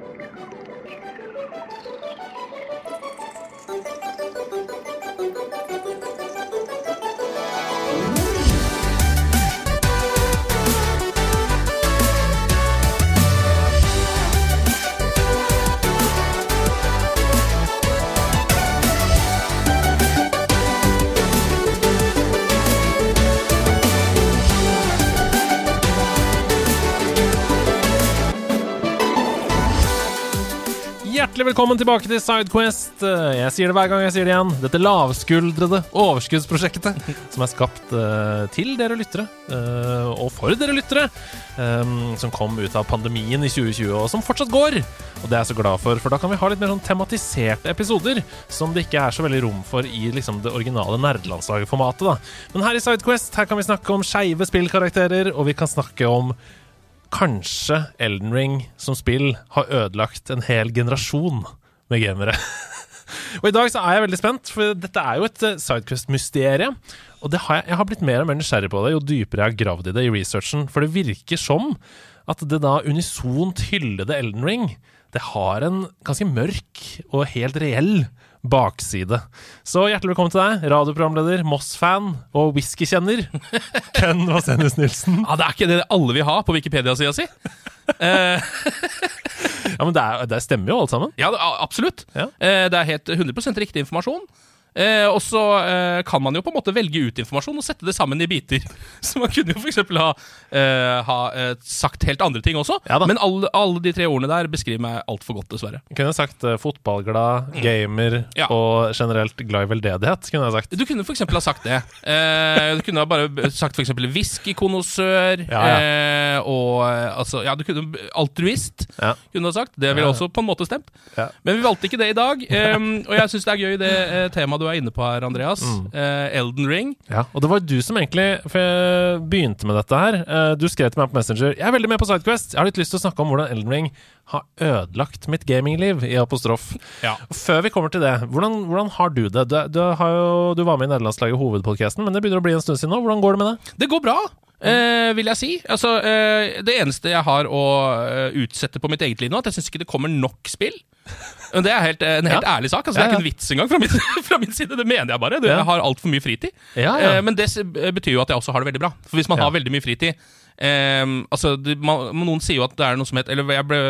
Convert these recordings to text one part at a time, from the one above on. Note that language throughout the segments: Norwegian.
Thank you. Velkommen tilbake til Sidequest. Jeg sier det hver gang jeg sier det igjen. Dette lavskuldrede overskuddsprosjektet som er skapt eh, til dere lyttere, eh, og for dere lyttere, eh, som kom ut av pandemien i 2020, og som fortsatt går. Og det er jeg så glad for, for da kan vi ha litt mer sånn tematiserte episoder, som det ikke er så veldig rom for i liksom, det originale nerdelandslaget-formatet. Men her i Sidequest her kan vi snakke om skeive spillkarakterer, og vi kan snakke om kanskje Elden Ring som spill har ødelagt en hel generasjon med gamere. og i dag så er jeg veldig spent, for dette er jo et uh, Sidequest-mysterium. Og har jeg, jeg har blitt mer og mer nysgjerrig på det jo dypere jeg har gravd i det i researchen. For det virker som at det da unisont hyllede Elden Ring, det har en ganske mørk og helt reell bakside. Så hjertelig velkommen til deg, radioprogramleder, Moss-fan og whiskykjenner, Ken Vasenius Nilsen. Ja, Det er ikke det alle vil ha på Wikipedia-sida si. Ja, men det, er, det stemmer jo alt sammen. ja, det- absolutt. Ja. Eh, det er helt 100% riktig informasjon. Eh, og så eh, kan man jo på en måte velge ut informasjon og sette det sammen i biter. Så man kunne jo f.eks. ha, eh, ha eh, sagt helt andre ting også. Ja. Men alle, alle de tre ordene der beskriver meg altfor godt, dessverre. Kunne sagt eh, fotballglad, gamer Mm. Ja. og generelt glad i veldedighet. kunne jeg sagt. Du kunne f.eks. ha sagt det. Eh, du kunne ha bare sagt f.eks. whiskykonosør Ja. Eh, og altså Ja, du kunne altruist, kunne ha sagt. Det ville også på en måte stemt. Men vi valgte ikke det i dag. og jeg syns det er gøy det temaet du er inne på her, Andreas. Mm. Eh, Elden Ring. Ja, og det var du som egentlig For jeg begynte med dette her. Eh, Du skrev til meg på Messenger Jeg er veldig med på Sidequest. Jeg har litt lyst til å snakke om hvordan Elden Ring har ødelagt mitt gamingliv, i apostrof. Ja. Før vi kommer til det, hvordan, hvordan har du det? Du, du, har jo, du var med i nederlandslaget Hovedpodkasten, men det begynner å bli en stund siden nå. Hvordan går det med det? Det går bra, eh, vil jeg si. Altså, eh, det eneste jeg har å eh, utsette på mitt eget liv nå, at jeg syns ikke det kommer nok spill. Men Det er helt, en helt ærlig sak. Altså, Det er ikke en vits engang fra min, fra min side. Det mener jeg bare. Du. Jeg har altfor mye fritid. Ja, ja. Eh, men det s- betyr jo at jeg også har det veldig bra. For hvis man har veldig mye fritid eh, altså, det, man, Noen sier jo at det er noe som heter Eller jeg ble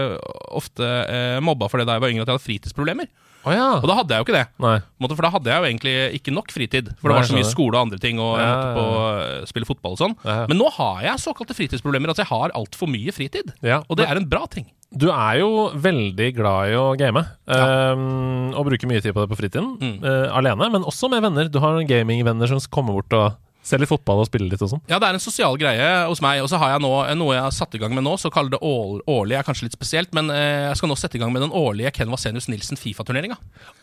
ofte eh, mobba for det da jeg var yngre, at jeg hadde fritidsproblemer. Å ja. Og da hadde jeg jo ikke det. Nei. For da hadde jeg jo egentlig ikke nok fritid. For det var så mye skole og andre ting, og jeg Ja, måtte ja, på eh, spille fotball og sånn. Ja. Men nå har jeg såkalte fritidsproblemer. Altså jeg har altfor mye fritid. Ja. Og det er en bra ting. Du er jo veldig glad i å game, ehm, og bruker mye tid på det på fritiden. Mm. Uh, alene, men også med venner. Du har gamingvenner som kommer bort og ser litt fotball og spiller litt og sånn. Ja, det er en sosial greie hos meg. Og så har jeg nå noe jeg har satt i gang med nå, så kaller det år, årlig er kanskje litt spesielt, men eh, jeg skal nå sette i gang med den årlige Ken Vasenius Nilsen Fifa-turneringa.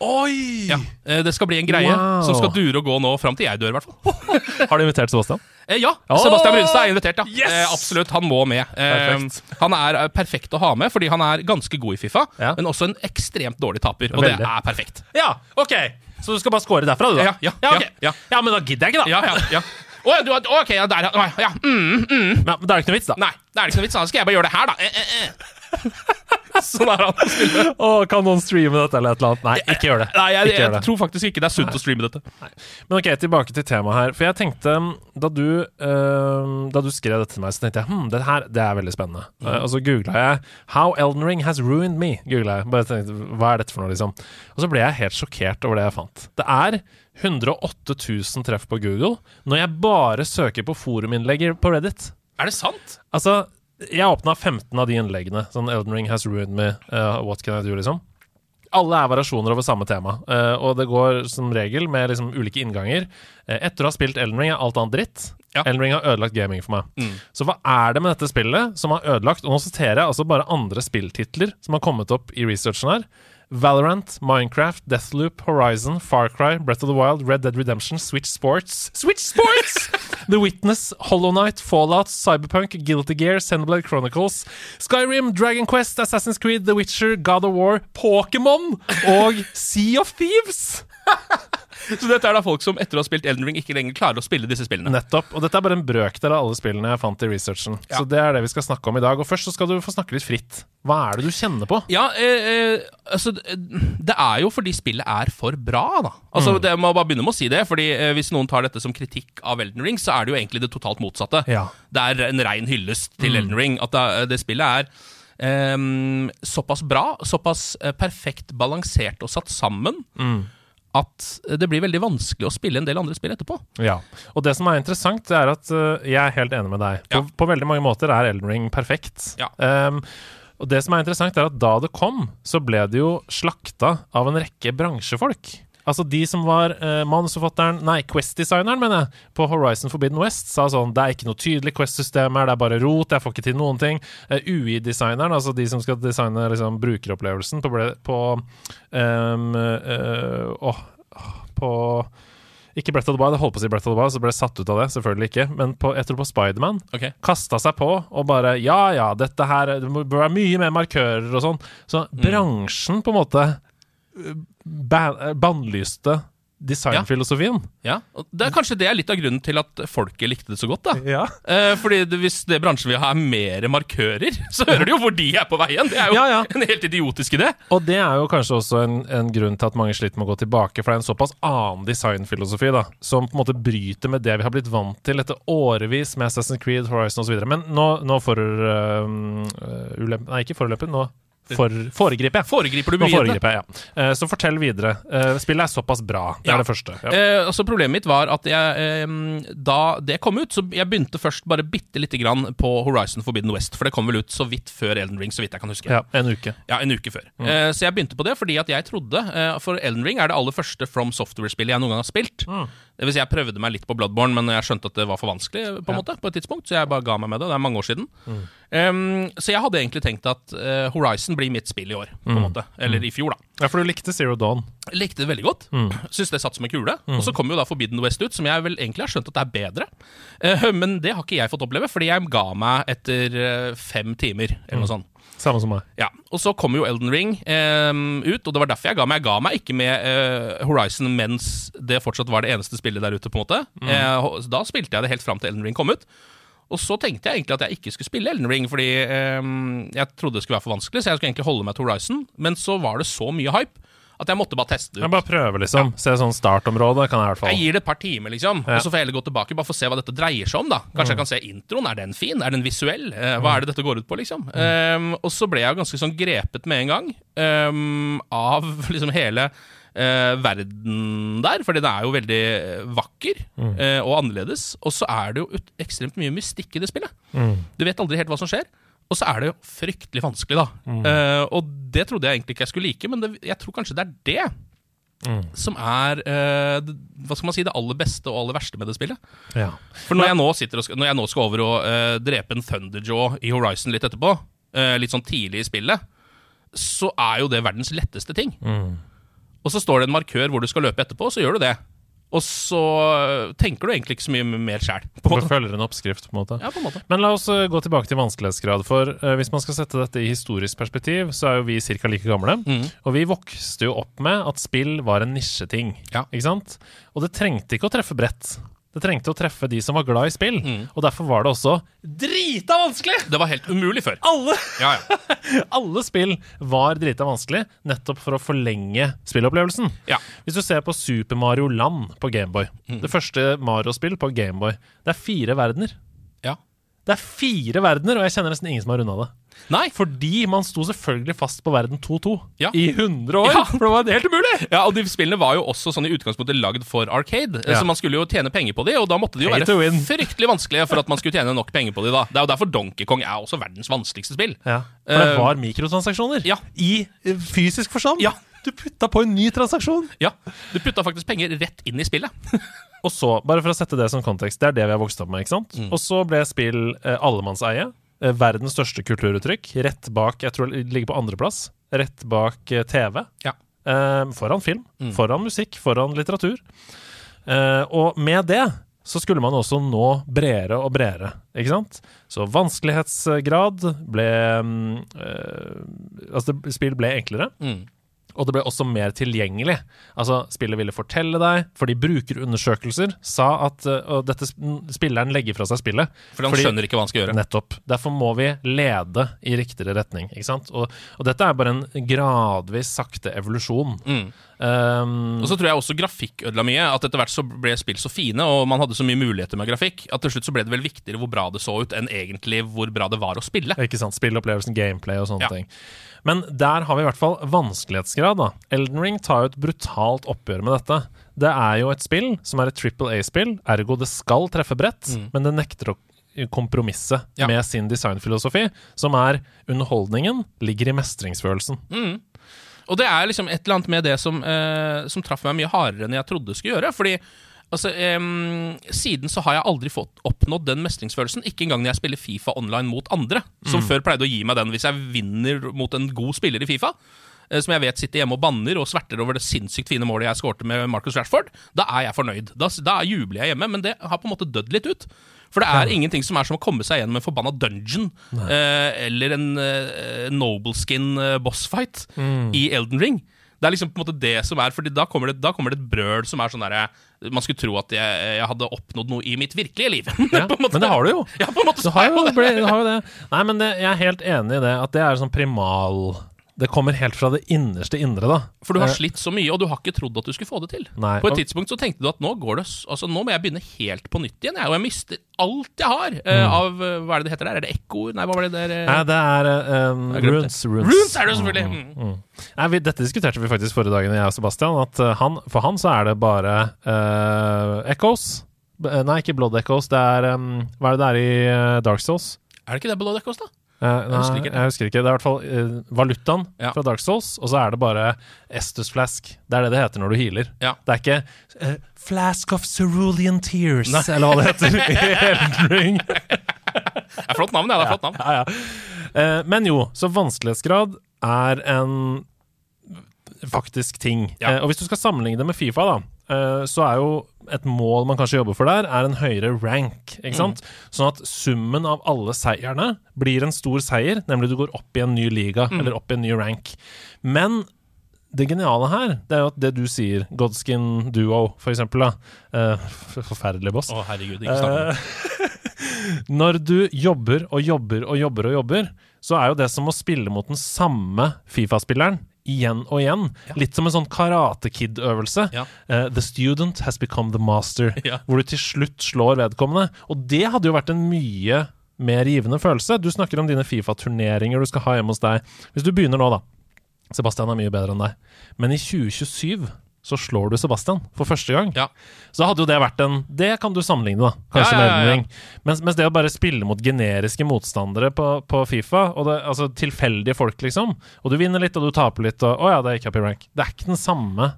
Oi! Ja, eh, det skal bli en greie Wow. som skal dure og gå nå fram til jeg dør, i hvert fall. Har du invitert Sebastian? Eh, ja, Oh! Sebastian Brunstad er invitert, ja. Yes! Eh, absolutt, han må med. Eh, han er eh, perfekt å ha med, fordi han er ganske god i Fifa, Ja. men også en ekstremt dårlig taper. Og Veldig. det er perfekt. Ja, ok! Så du skal bare score derfra, du, da? Ja, ja, okay. ja, ja. men da gidder jeg ikke, da. Ja, ja, ja. Å, du, ok, ja, der, ja. ja. Mm, mm. Ja, men da er det ikke noe vits, da. Nei, da er det ikke noe vits. Da skal jeg bare gjøre det her, da. Eh, eh, eh. Sånn er han. på spillet. Oh, kan noen streame dette eller et eller annet? Nei, ikke gjør det. Nei, jeg, jeg, jeg tror faktisk ikke det er sunt å streame dette. Men ok, tilbake til temaet her. For jeg tenkte, da du, uh, da du skrev dette til meg, så tenkte jeg hm, det her det er veldig spennende. Mm. Uh, og så googla jeg 'How Elden Ring Has Ruined Me'. Googlet jeg. Bare tenkte, Hva er dette for noe, liksom? Og så ble jeg helt sjokkert over det jeg fant. Det er 108 000 treff på Google når jeg bare søker på foruminnlegg på Reddit. Er det sant? Altså, jeg åpna 15 av de innleggene. Sånn Elden Ring has ruined me. uh, what can I do, liksom. Alle er variasjoner over samme tema, eh, og det går som regel med liksom ulike innganger. Eh, etter å ha spilt Elden Ring er alt annet dritt. Ja. Elden Ring har ødelagt gaming for meg. Mm. Så hva er det med dette spillet som har ødelagt Og nå siterer jeg altså bare andre spilltitler som har kommet opp i researchen her. Valorant, Minecraft, Deathloop, Horizon, Far Cry, Breath of the Wild, Red Dead Redemption, Switch Sports Switch Sports! The Witness, Hollow Knight, Fallout, Cyberpunk, Guilty Gear, Xenoblade Chronicles, Skyrim, Dragon Quest, Assassin's Creed, The Witcher, God of War, Pokémon og Sea of Thieves! Så dette er da folk som etter å ha spilt Elden Ring ikke lenger klarer å spille disse spillene. Nettopp. Og dette er bare en brøkdel av alle spillene jeg fant i researchen. Ja. Så det er det vi skal snakke om i dag. Og først så skal du få snakke litt fritt. Hva er det du kjenner på? Ja, eh, eh, altså Det er jo fordi spillet er for bra, da. Altså Mm. det må bare begynne med å si det. Fordi eh, Hvis noen tar dette som kritikk av Elden Ring, så er det jo egentlig det totalt motsatte. Ja. Det er en rein hyllest Mm. til Elden Ring. At det, det spillet er ehm, såpass bra, såpass eh, perfekt balansert og satt sammen, Mm. At det blir veldig vanskelig å spille en del andre spill etterpå. Ja. Og det som er interessant, det er at uh, jeg er helt enig med deg. På, Ja. på veldig mange måter er Elden Ring perfekt. Ja. Um, og det som er interessant, er at da det kom, så ble det jo slakta av en rekke bransjefolk. Altså de som var uh, manusforfatteren Nei, Quest-designeren, mener jeg, på Horizon Forbidden West, sa sånn Det er ikke noe tydelig Quest-system her, det er bare rot, jeg får ikke til noen ting. Uh, UI-designeren, altså de som skal designe liksom, brukeropplevelsen på, på ehm, øh, åh, på ikke Breath of the Wild, jeg holdt på å si Breath of the Wild, så ble jeg satt ut av det. Selvfølgelig ikke. Men på, jeg tror på Spiderman. Okay. Kasta seg på og bare Ja, ja, dette her Det bør være mye mer markører og sånn. Så bransjen på en måte bannlyste designfilosofien. Ja, og Det er kanskje det er litt av grunnen til at folket likte det så godt. da Ja. Eh, fordi det, Hvis det bransjen vil ha mer markører, så hører du jo hvor de er på veien. Det er jo Ja, ja. en helt idiotisk idé. Og det er jo kanskje også en, en grunn til at mange sliter med å gå tilbake, for det er en såpass annen designfilosofi, da, som på en måte bryter med det vi har blitt vant til etter årevis med Assassin's Creed, Horizon osv. Men nå, nå for, øh, øh, Nei, ikke forulempen. Nå for, foregriper jeg. Foregriper du Nå foregriper jeg, ja. Eh, Så fortell videre. Eh, Spillet er såpass bra. Det Ja. er det første. Ja. Eh, altså Problemet mitt var at jeg, eh, da det kom ut, så jeg begynte først bare bitte lite grann på Horizon Forbidden West. For det kom vel ut så vidt før Elden Ring, så vidt jeg kan huske. ja, en uke. Ja, En uke før. Eh, så jeg begynte på det fordi at jeg trodde eh, For Elden Ring er det aller første From Software-spillet jeg noen gang har spilt. Det vil si, Jeg prøvde meg litt på Bloodborne, men jeg skjønte at det var for vanskelig. på en måte, på et tidspunkt, Så jeg bare ga meg med det. Det er mange år siden. Em, så jeg hadde egentlig tenkt at uh, Horizon blir mitt spill i år. på en måte, Eller i fjor, da. Ja, for du likte Zero Dawn. Likte det veldig godt. Syns det satt som en kule. Og så kom jo da Forbidden West ut, som jeg vel egentlig har skjønt at det er bedre. Uh, men det har ikke jeg fått oppleve, fordi jeg ga meg etter eh, fem timer, eller noe sånt. Samme som meg. Ja, Og så kom jo Elden Ring eh, ut, og det var derfor jeg ga meg. Jeg ga meg ikke med eh, Horizon mens det fortsatt var det eneste spillet der ute. på en måte. Eh, da spilte jeg det helt fram til Elden Ring kom ut. Og så tenkte jeg egentlig at jeg ikke skulle spille Elden Ring, fordi eh, jeg trodde det skulle være for vanskelig, så jeg skulle egentlig holde meg til Horizon. Men så var det så mye hype at jeg måtte bare teste det ut. Jeg bare prøve, liksom. Se sånn startområde, kan jeg i hvert fall. Jeg gir det et par timer, liksom. Og så får jeg heller gå tilbake bare for å se hva dette dreier seg om. da Kanskje jeg kan se introen. Er den fin? Er den visuell? Eh, hva er det dette går ut på, liksom? Um, og så ble jeg ganske sånn grepet med en gang um, av liksom hele eh, verden der. Fordi det er jo veldig vakker vakker eh, og annerledes. Og så er det jo ekstremt mye mystikk i det spillet. Du vet aldri helt hva som skjer. Og så er det jo fryktelig vanskelig, da. Eh, og det trodde jeg egentlig ikke jeg skulle like, men det, jeg tror kanskje det er det som er uh, det, hva skal man si, det aller beste og aller verste med det spillet. Ja. For når jeg nå, og skal, når jeg nå skal over og uh, drepe en Thunderjaw i Horizon litt etterpå, litt sånn tidlig i spillet, så er jo det verdens letteste ting. Og så står det en markør hvor du skal løpe etterpå, og så gjør du det. Og så eh, tenker du egentlig ikke så mye mer sjæl. Du følger en oppskrift, på en måte. Ja, på en måte. Men la oss eh, gå tilbake til vanskelighetsgrad. For uh, hvis man skal sette dette i historisk perspektiv, så er jo vi ca. like gamle. Og vi vokste jo opp med at spill var en nisjeting. Ja. Ikke sant? Og det trengte ikke å treffe bredt. Det trengte å treffe de som var glad i spill. Og derfor var det også drita vanskelig! Det var helt umulig før. Alle, Ja, ja. alle spill var drita vanskelig, nettopp for å forlenge spillopplevelsen. ja. Hvis du ser på Super Mario Land på Gameboy, det første Mario-spill på Gameboy, det er fire verdener. ja. Det er fire verdener, og jeg kjenner nesten ingen som har runda det. Nei. Fordi man sto selvfølgelig fast på verden 2-2 Ja. i 100 år. Ja. For det var helt umulig! Ja, og de spillene var jo også sånn i utgangspunktet lagd for Arcade, Ja. så man skulle jo tjene penger på de, og da måtte de jo Hate være fryktelig vanskelige for at man skulle tjene nok penger på de da. Det er jo derfor Donkey Kong er også verdens vanskeligste spill. Ja, For det Eh, var mikrotransaksjoner. ja. I eh, fysisk forstand. Ja. Du putta på en ny transaksjon. Ja, du putta faktisk penger rett inn i spillet. Og så, bare for å sette det som kontekst, det er det vi har vokst opp med. ikke sant? Mm. Og så ble spill eh, allemannseie. Eh, verdens største kulturuttrykk. Rett bak Jeg tror det ligger på andreplass. Rett bak eh, TV. Ja. Eh, foran film. Mm. Foran musikk. Foran litteratur. Og med det så skulle man også nå bredere og bredere, ikke sant? Så vanskelighetsgrad ble mm, Altså, spill ble enklere. Mm. Og det ble også mer tilgjengelig. Altså, Spillet ville fortelle deg, fordi brukerundersøkelser sa at uh, og dette spilleren legger fra seg spillet. For han Fordi- skjønner ikke hva han skal gjøre. Nettopp. Derfor må vi lede i riktigere retning. Og, og dette er bare en gradvis sakte evolusjon. Mm. Um, Og så tror jeg også grafikk ødela mye. At etter hvert så ble spill så fine, og man hadde så mye muligheter med grafikk, at til slutt så ble det vel viktigere hvor bra det så ut, enn egentlig hvor bra det var å spille. Ikke sant, Spillopplevelsen, gameplay og sånne Ja. ting. Men der har vi i hvert fall vanskelighetsgrad. da. Elden Ring tar jo et brutalt oppgjør med dette. Det er jo et spill som er et Triple A-spill, ergo det skal treffe bredt, men det nekter å kompromisse Mm. Ja. med sin designfilosofi, som er underholdningen ligger i mestringsfølelsen. Og det er liksom et eller annet med det som, eh, som traff meg mye hardere enn jeg trodde det skulle gjøre. Fordi altså, em, siden så har jeg aldri fått oppnådd den mestringsfølelsen. Ikke engang når jeg spiller Fifa online mot andre, som før pleide å gi meg den hvis jeg vinner mot en god spiller i Fifa. eh, Som jeg vet sitter hjemme og banner og sverter over det sinnssykt fine målet jeg skårte med Marcus Rashford. Da er jeg fornøyd. Da, da jubler jeg hjemme, men det har på en måte dødd litt ut. For det er ingenting som er som å komme seg gjennom en forbanna dungeon eh, eller en eh, Nobleskin bossfight bossfight i Elden Ring. Det er liksom på en måte det som er Fordi da kommer det, da kommer det et brøl som er sånn derre Man skulle tro at jeg, jeg hadde oppnådd noe i mitt virkelige liv. Ja, men det har du jo. Ja, på en måte Du har jo det. har jo det. Nei, men det, jeg er helt enig i det, at det er sånn primal Det kommer helt fra det innerste indre, da. For du har Eh, slitt så mye, og du har ikke trodd at du skulle få det til. Nei, På et tidspunkt så tenkte du at nå går det Altså nå må jeg begynne helt på nytt igjen, jeg, og jeg mister alt jeg har Mm. av eh, Hva er det det heter der? Er det ekkoer? Nei, hva var det der? Nei, det er um, runes, runes. Runes er det selvfølgelig! Mm. Nei, vi, dette diskuterte vi faktisk forrige dagen, jeg og Sebastian. At han, for han så er det bare uh, Echoes. Nei, ikke Blood Echoes. Det er um, Hva er det det er i Dark Souls? Er det ikke det Blood Echoes, da? Eh, nei, husker ikke. jeg husker ikke. Det er i hvert fall uh, valutaen Ja. fra Dark Souls, og så er det bare Estus Flask. Det er det det heter når du healer. Ja. Det er ikke uh, Flask of Cerulean Tears, eller hva det heter i Elden Ring. Det er flott navn, ja. Det er flott navn. Ja, ja. Eh, men jo, så vanskelighetsgrad er en faktisk ting. Og hvis du skal sammenligne det med Fifa, da, så er jo et mål man kanskje jobber for der, er en høyere rank. ikke sant? Sånn at summen av alle seierne blir en stor seier, nemlig du går opp i en ny liga, eller opp i en ny rank. Men det geniale her, det er jo at det du sier, Godskin Duo, for eksempel, da. eh, forferdelig boss. Å, herregud, ikke snakk. Eh, Når du jobber og jobber og jobber og jobber, så er jo det som å spille mot den samme Fifa-spilleren igjen og igjen. Litt som en sånn Karate Kid-øvelse. Ja. Uh, the student has become the master. Ja. Hvor du til slutt slår vedkommende. Og det hadde jo vært en mye mer givende følelse. Du snakker om dine Fifa-turneringer du skal ha hjemme hos deg. Hvis du begynner nå, da. Sebastian er mye bedre enn deg. Men i 2027 så slår du Sebastian for første gang. Ja. Så hadde jo det vært en Det kan du sammenligne, da. Kanskje Ja, ja, Mens, mens det å bare spille mot generiske motstandere på, på Fifa, og det, altså tilfeldige folk, liksom, og du vinner litt og du taper litt, og å ja, det gikk opp i rank Det er ikke den samme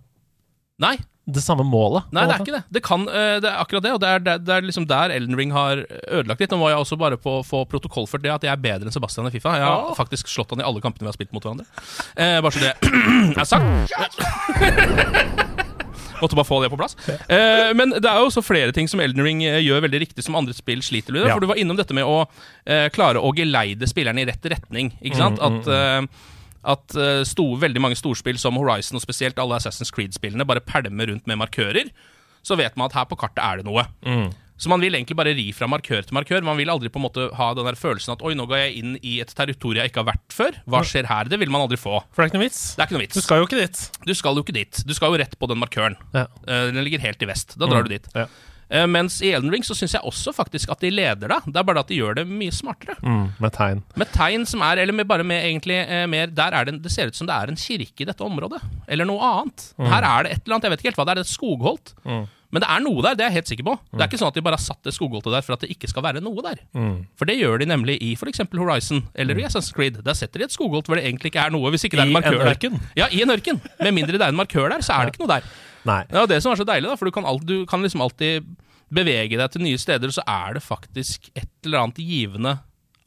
Nei, det samme målet. Nei, det er ikke det. Det, kan, eh, det er akkurat det, og det er, det, det er liksom der Elden Ring har ødelagt litt. Nå må jeg også bare på, få protokollført det at jeg er bedre enn Sebastian i Fifa. Jeg har oh. faktisk slått han i alle kampene vi har spilt mot hverandre. Eh, bare så det er sagt. Måtte bare få det på plass. Eh, men det er jo også flere ting som Elden Ring eh, gjør veldig riktig, som andre spill sliter med. Ja. For du var innom dette med å eh, klare å geleide spillerne i rett retning. Ikke sant? Mm, At, eh, at eh, sto, veldig mange storspill som Horizon, og spesielt alle Assassin's Creed-spillene, bare pælmer rundt med markører. Så vet man at her på kartet er det noe. Mm. Så man vil egentlig bare ri fra markør til markør. Man vil aldri på en måte ha den der følelsen at oi, nå går jeg inn i et territorium jeg ikke har vært før. Hva skjer her? Det vil man aldri få. For det er ikke noe vits. Det er ikke noe vits. Du skal jo ikke dit. Du skal jo ikke dit. Du skal jo rett på den markøren. Ja. Eh, Den ligger helt i vest. Da drar du dit. Ja. Eh, Mens i Elden Ring så syns jeg også faktisk at de leder da. Det er bare at de gjør det mye smartere. Mm, med tegn. Med tegn som er Eller med bare med egentlig eh, mer Der er det Det ser ut som det er en kirke i dette området. Eller noe annet. Her er det et eller annet. Jeg vet ikke helt hva det er. Et skogholt. Men det er noe der, det er jeg helt sikker på. Det er ikke sånn at de bare har satt det skogholtet der for at det ikke skal være noe der. For det gjør de nemlig i f.eks. Horizon eller i Assassin's Creed. Der setter de et skogholt hvor det egentlig ikke er noe. Hvis ikke det er en markør en der. Ja, i en ørken. Med mindre det er en markør der, så er det ikke noe der. Nei. Ja, det som er så deilig, da, for du kan, alt, du kan liksom alltid bevege deg til nye steder, så er det faktisk et eller annet givende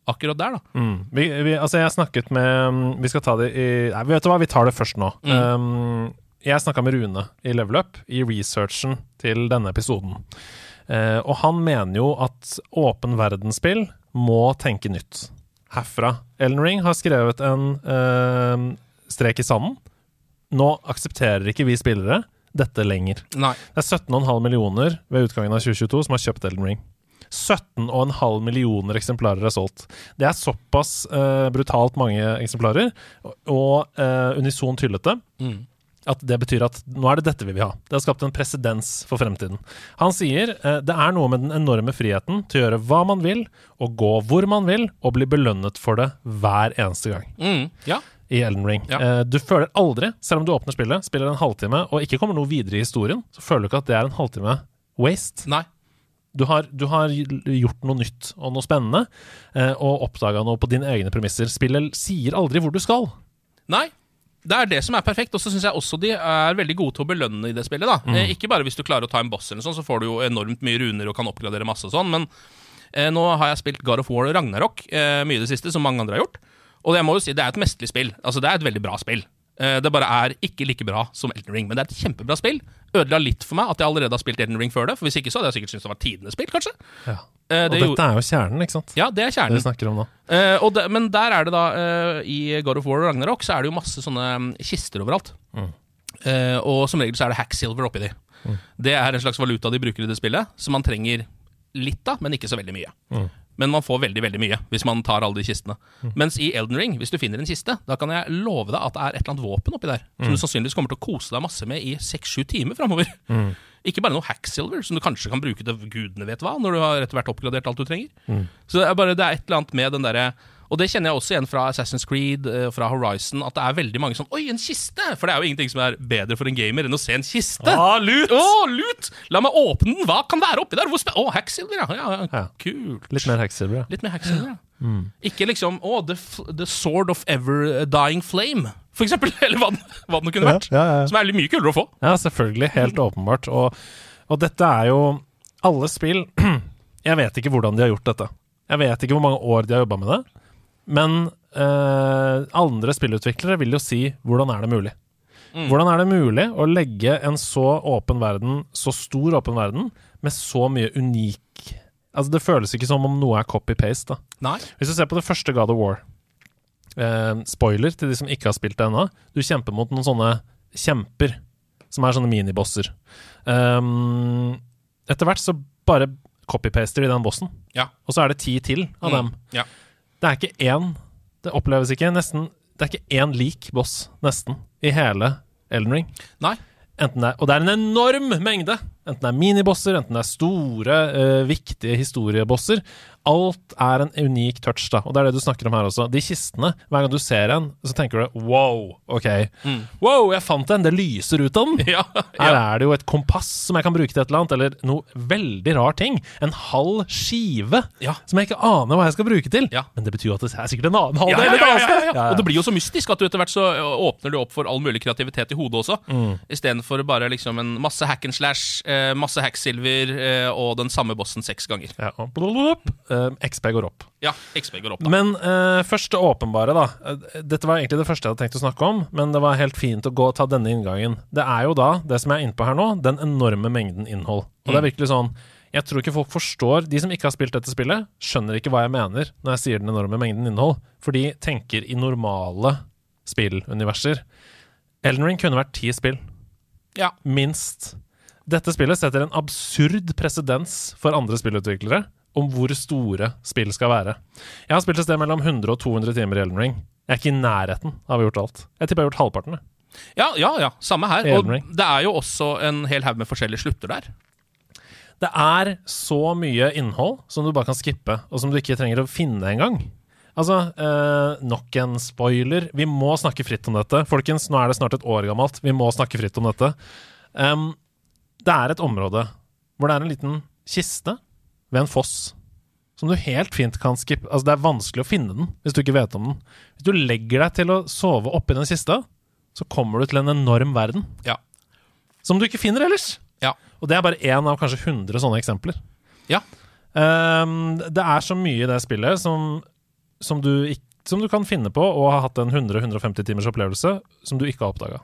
akkurat der, da. Mm. Vi, vi, altså, jeg snakket med Vi skal ta det i Nei, vet du hva, vi tar det først nå. Mm. Um, jeg snakka med Rune i Level Up i researchen til denne episoden. Uh, og han mener jo at åpen verdensspill må tenke nytt. Herfra. Ellen Ring har skrevet en uh, strek i sanden. nå aksepterer ikke vi spillere dette lenger. Nei. Det er 17,5 millioner ved utgangen av 2022 som har kjøpt Elden Ring. 17,5 millioner eksemplarer er solgt. Det er såpass uh, brutalt mange eksemplarer og, uh, unison tyllete. Mm. at det betyr at nå er det dette vi vil ha. Det har skapt en presedens for fremtiden. Han sier eh, det er noe med den enorme friheten til å gjøre hva man vil, og gå hvor man vil, og bli belønnet for det hver eneste gang Mm. Ja. I Elden Ring. Ja. Eh, du føler aldri, selv om du åpner spillet, spiller en halvtime, og ikke kommer noe videre i historien, så føler du ikke at det er en halvtime waste. Nei. Du har, du har gjort noe nytt og noe spennende, eh, og oppdaga noe på dine egne premisser. Spillet sier aldri hvor du skal. Nei. Det er det som er perfekt. Og så syns jeg også de er veldig gode til å belønne i det spillet. da eh, Ikke bare hvis du klarer å ta en boss, eller sånn, så får du jo enormt mye runer og kan oppgradere masse og sånn, men eh, nå har jeg spilt God of War og Ragnarok eh, mye i det siste, som mange andre har gjort. Og jeg må jo si det er et mesterlig spill. Altså Det er et veldig bra spill. Eh, det bare er ikke like bra som Elden Ring, men det er et kjempebra spill. Ødela litt for meg at jeg allerede har spilt Elden Ring før det, for hvis ikke så hadde jeg sikkert syntes det var tidenes spill, kanskje. Ja. Eh, Og det dette gjorde- er jo kjernen, ikke sant? ja, det er kjernen. Det vi snakker om nå. Eh, og det, men der er det da eh, I God of War og Ragnarok så er det jo masse sånne mm, kister overalt. Mm. Eh, og som regel så er det hack silver oppi de. Mm. Det er en slags valuta de bruker i det spillet, som man trenger litt av, men ikke så veldig mye. Mm. Men man får veldig veldig mye hvis man tar alle de kistene. Mm. Mens i Elden Ring, hvis du finner en kiste, da kan jeg love deg at det er et eller annet våpen oppi der. Som Mm. du sannsynligvis kommer til å kose deg masse med i seks-sju timer framover. Mm. Ikke bare noe hacksilver, som du kanskje kan bruke til gudene vet hva, når du har etter hvert oppgradert alt du trenger. Mm. Så det er bare det er et eller annet med den derre Og det kjenner jeg også igjen fra Assassin's Creed, eh, fra Horizon, at det er veldig mange sånn Oi, en kiste! For det er jo ingenting som er bedre for en gamer enn å se en kiste. Ah, lut! Oh, lut! La meg åpne den! Hva kan være oppi der? Å, oh, hacksilver, ja. ja, ja. Kult. Litt mer Hacksilver, ja. Litt mer hacksilver, ja. Mm. Ikke liksom Å, the, the Sword of Ever Dying Flame, for eksempel. Eller hva, hva det kunne vært. Ja. Som er mye kulere å få. Ja, selvfølgelig. Helt åpenbart. Og, og dette er jo Alle spill Jeg vet ikke hvordan de har gjort dette. Jeg vet ikke hvor mange år de har jobba med det. Men eh, andre spillutviklere vil jo si 'hvordan er det mulig'? Mm. Hvordan er det mulig å legge en så åpen verden, så stor åpen verden, med så mye unik Altså, det føles ikke som om noe er copy-paste. Hvis du ser på det første God of War eh, Spoiler til de som ikke har spilt det ennå. Du kjemper mot noen sånne kjemper, som er sånne minibosser. Um, etter hvert så bare copy-paster de den bossen, Ja. og så er det ti til av dem. Mm. Ja. Det er ikke én Det oppleves ikke nesten Det er ikke én lik boss, nesten, i hele Elden Ring. Nei. Enten det er, og det er en enorm mengde! Enten det er minibosser, enten det er store, uh, viktige historiebosser. Alt er en unik touch, da. Og det er det du snakker om her også. De kistene, hver gang du ser en, så tenker du wow, ok. Mm. Wow, jeg fant en! Det lyser ut av den! Ja. Her er det jo et kompass som jeg kan bruke til et eller annet, eller noe veldig rar ting. En halv skive Ja. som jeg ikke aner hva jeg skal bruke til. Ja. Men det betyr jo at det er sikkert en annen halv Ja, del ja, ja, ja, ja, ja. Og det blir jo så mystisk at du etter hvert så åpner du opp for all mulig kreativitet i hodet også. Mm. Istedenfor bare liksom en masse hack and slash, eh, masse hacksilver eh, og den samme bossen seks ganger. Ja, og blub, eh, XP går opp. Ja, XP går opp, da. Men eh, først det åpenbare, da. Eh, Dette var egentlig det første jeg hadde tenkt å snakke om, men det var helt fint å gå og ta denne inngangen. Det er jo da, det som jeg er inne på her nå, den enorme mengden innhold. Og det er virkelig sånn Jeg tror ikke folk forstår De som ikke har spilt dette spillet, skjønner ikke hva jeg mener når jeg sier den enorme mengden innhold, for de tenker i normale spilluniverser. Elden Ring kunne vært ti spill. Ja. Minst. Dette spillet setter en absurd presedens for andre spillutviklere om hvor store spill skal være. Jeg har spilt et sted mellom 100 og 200 timer i Elden Ring. Jeg er ikke i nærheten av å ha gjort alt. Jeg tipper jeg har gjort halvparten. Ja, ja, ja, samme her. Og det er jo også en hel haug med forskjellige slutter der. Det er så mye innhold som du bare kan skippe, og som du ikke trenger å finne engang. Altså, eh, nok en spoiler. Vi må snakke fritt om dette. Folkens, nå er det snart et år gammelt. Vi må snakke fritt om dette. Em, det er et område hvor det er en liten kiste ved en foss som du helt fint kan skippe. Altså, det er vanskelig å finne den hvis du ikke vet om den. Hvis du legger deg til å sove oppi den kista, så kommer du til en enorm verden Ja. som du ikke finner ellers. Ja. Og det er bare én av kanskje 100 sånne eksempler. Ja. Um, det er så mye i det spillet som, som, du, som du kan finne på og ha hatt en 100-150 timers opplevelse som du ikke har oppdaga.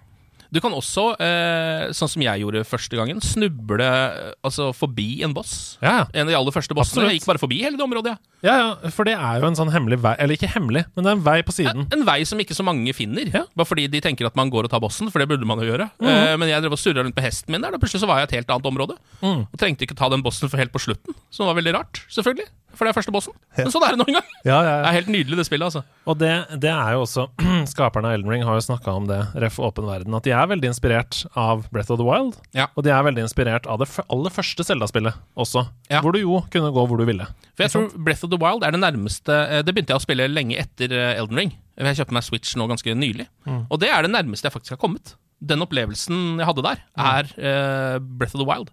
Du kan også, eh, sånn som jeg gjorde første gangen, snuble eh, altså, forbi en boss. Ja. En av de aller første bossene. Absolutt. Jeg gikk bare forbi hele det området. Ja. Ja, ja, for det er jo en sånn hemmelig vei Eller ikke hemmelig, men det er en vei på siden. En vei som ikke så mange finner. Ja. Bare fordi de tenker at man går og tar bossen, for det burde man jo gjøre. Eh, men jeg drev og surra rundt på hesten min der, og plutselig så var jeg i et helt annet område. Mm. Og trengte ikke ta den bossen for helt på slutten, som var veldig rart, selvfølgelig. For det er første bossen. Men sånn er det noen gang. Ja, ja, Det er helt nydelig, det spillet, altså. Og det, det er jo også Skaperne av Elden Ring har jo snakka om det, ref. åpen verden, at de er veldig inspirert av Breath of the Wild. Ja. Og de er veldig inspirert av det aller første Zelda-spillet også, Ja. hvor du jo kunne gå hvor du ville. For jeg tror Breath of the Wild er det nærmeste eh, Det begynte jeg å spille lenge etter eh, Elden Ring. Jeg kjøpte meg Switch nå ganske nylig. Og det er det nærmeste jeg faktisk har kommet. Den opplevelsen jeg hadde der, er uh, Breath of the Wild.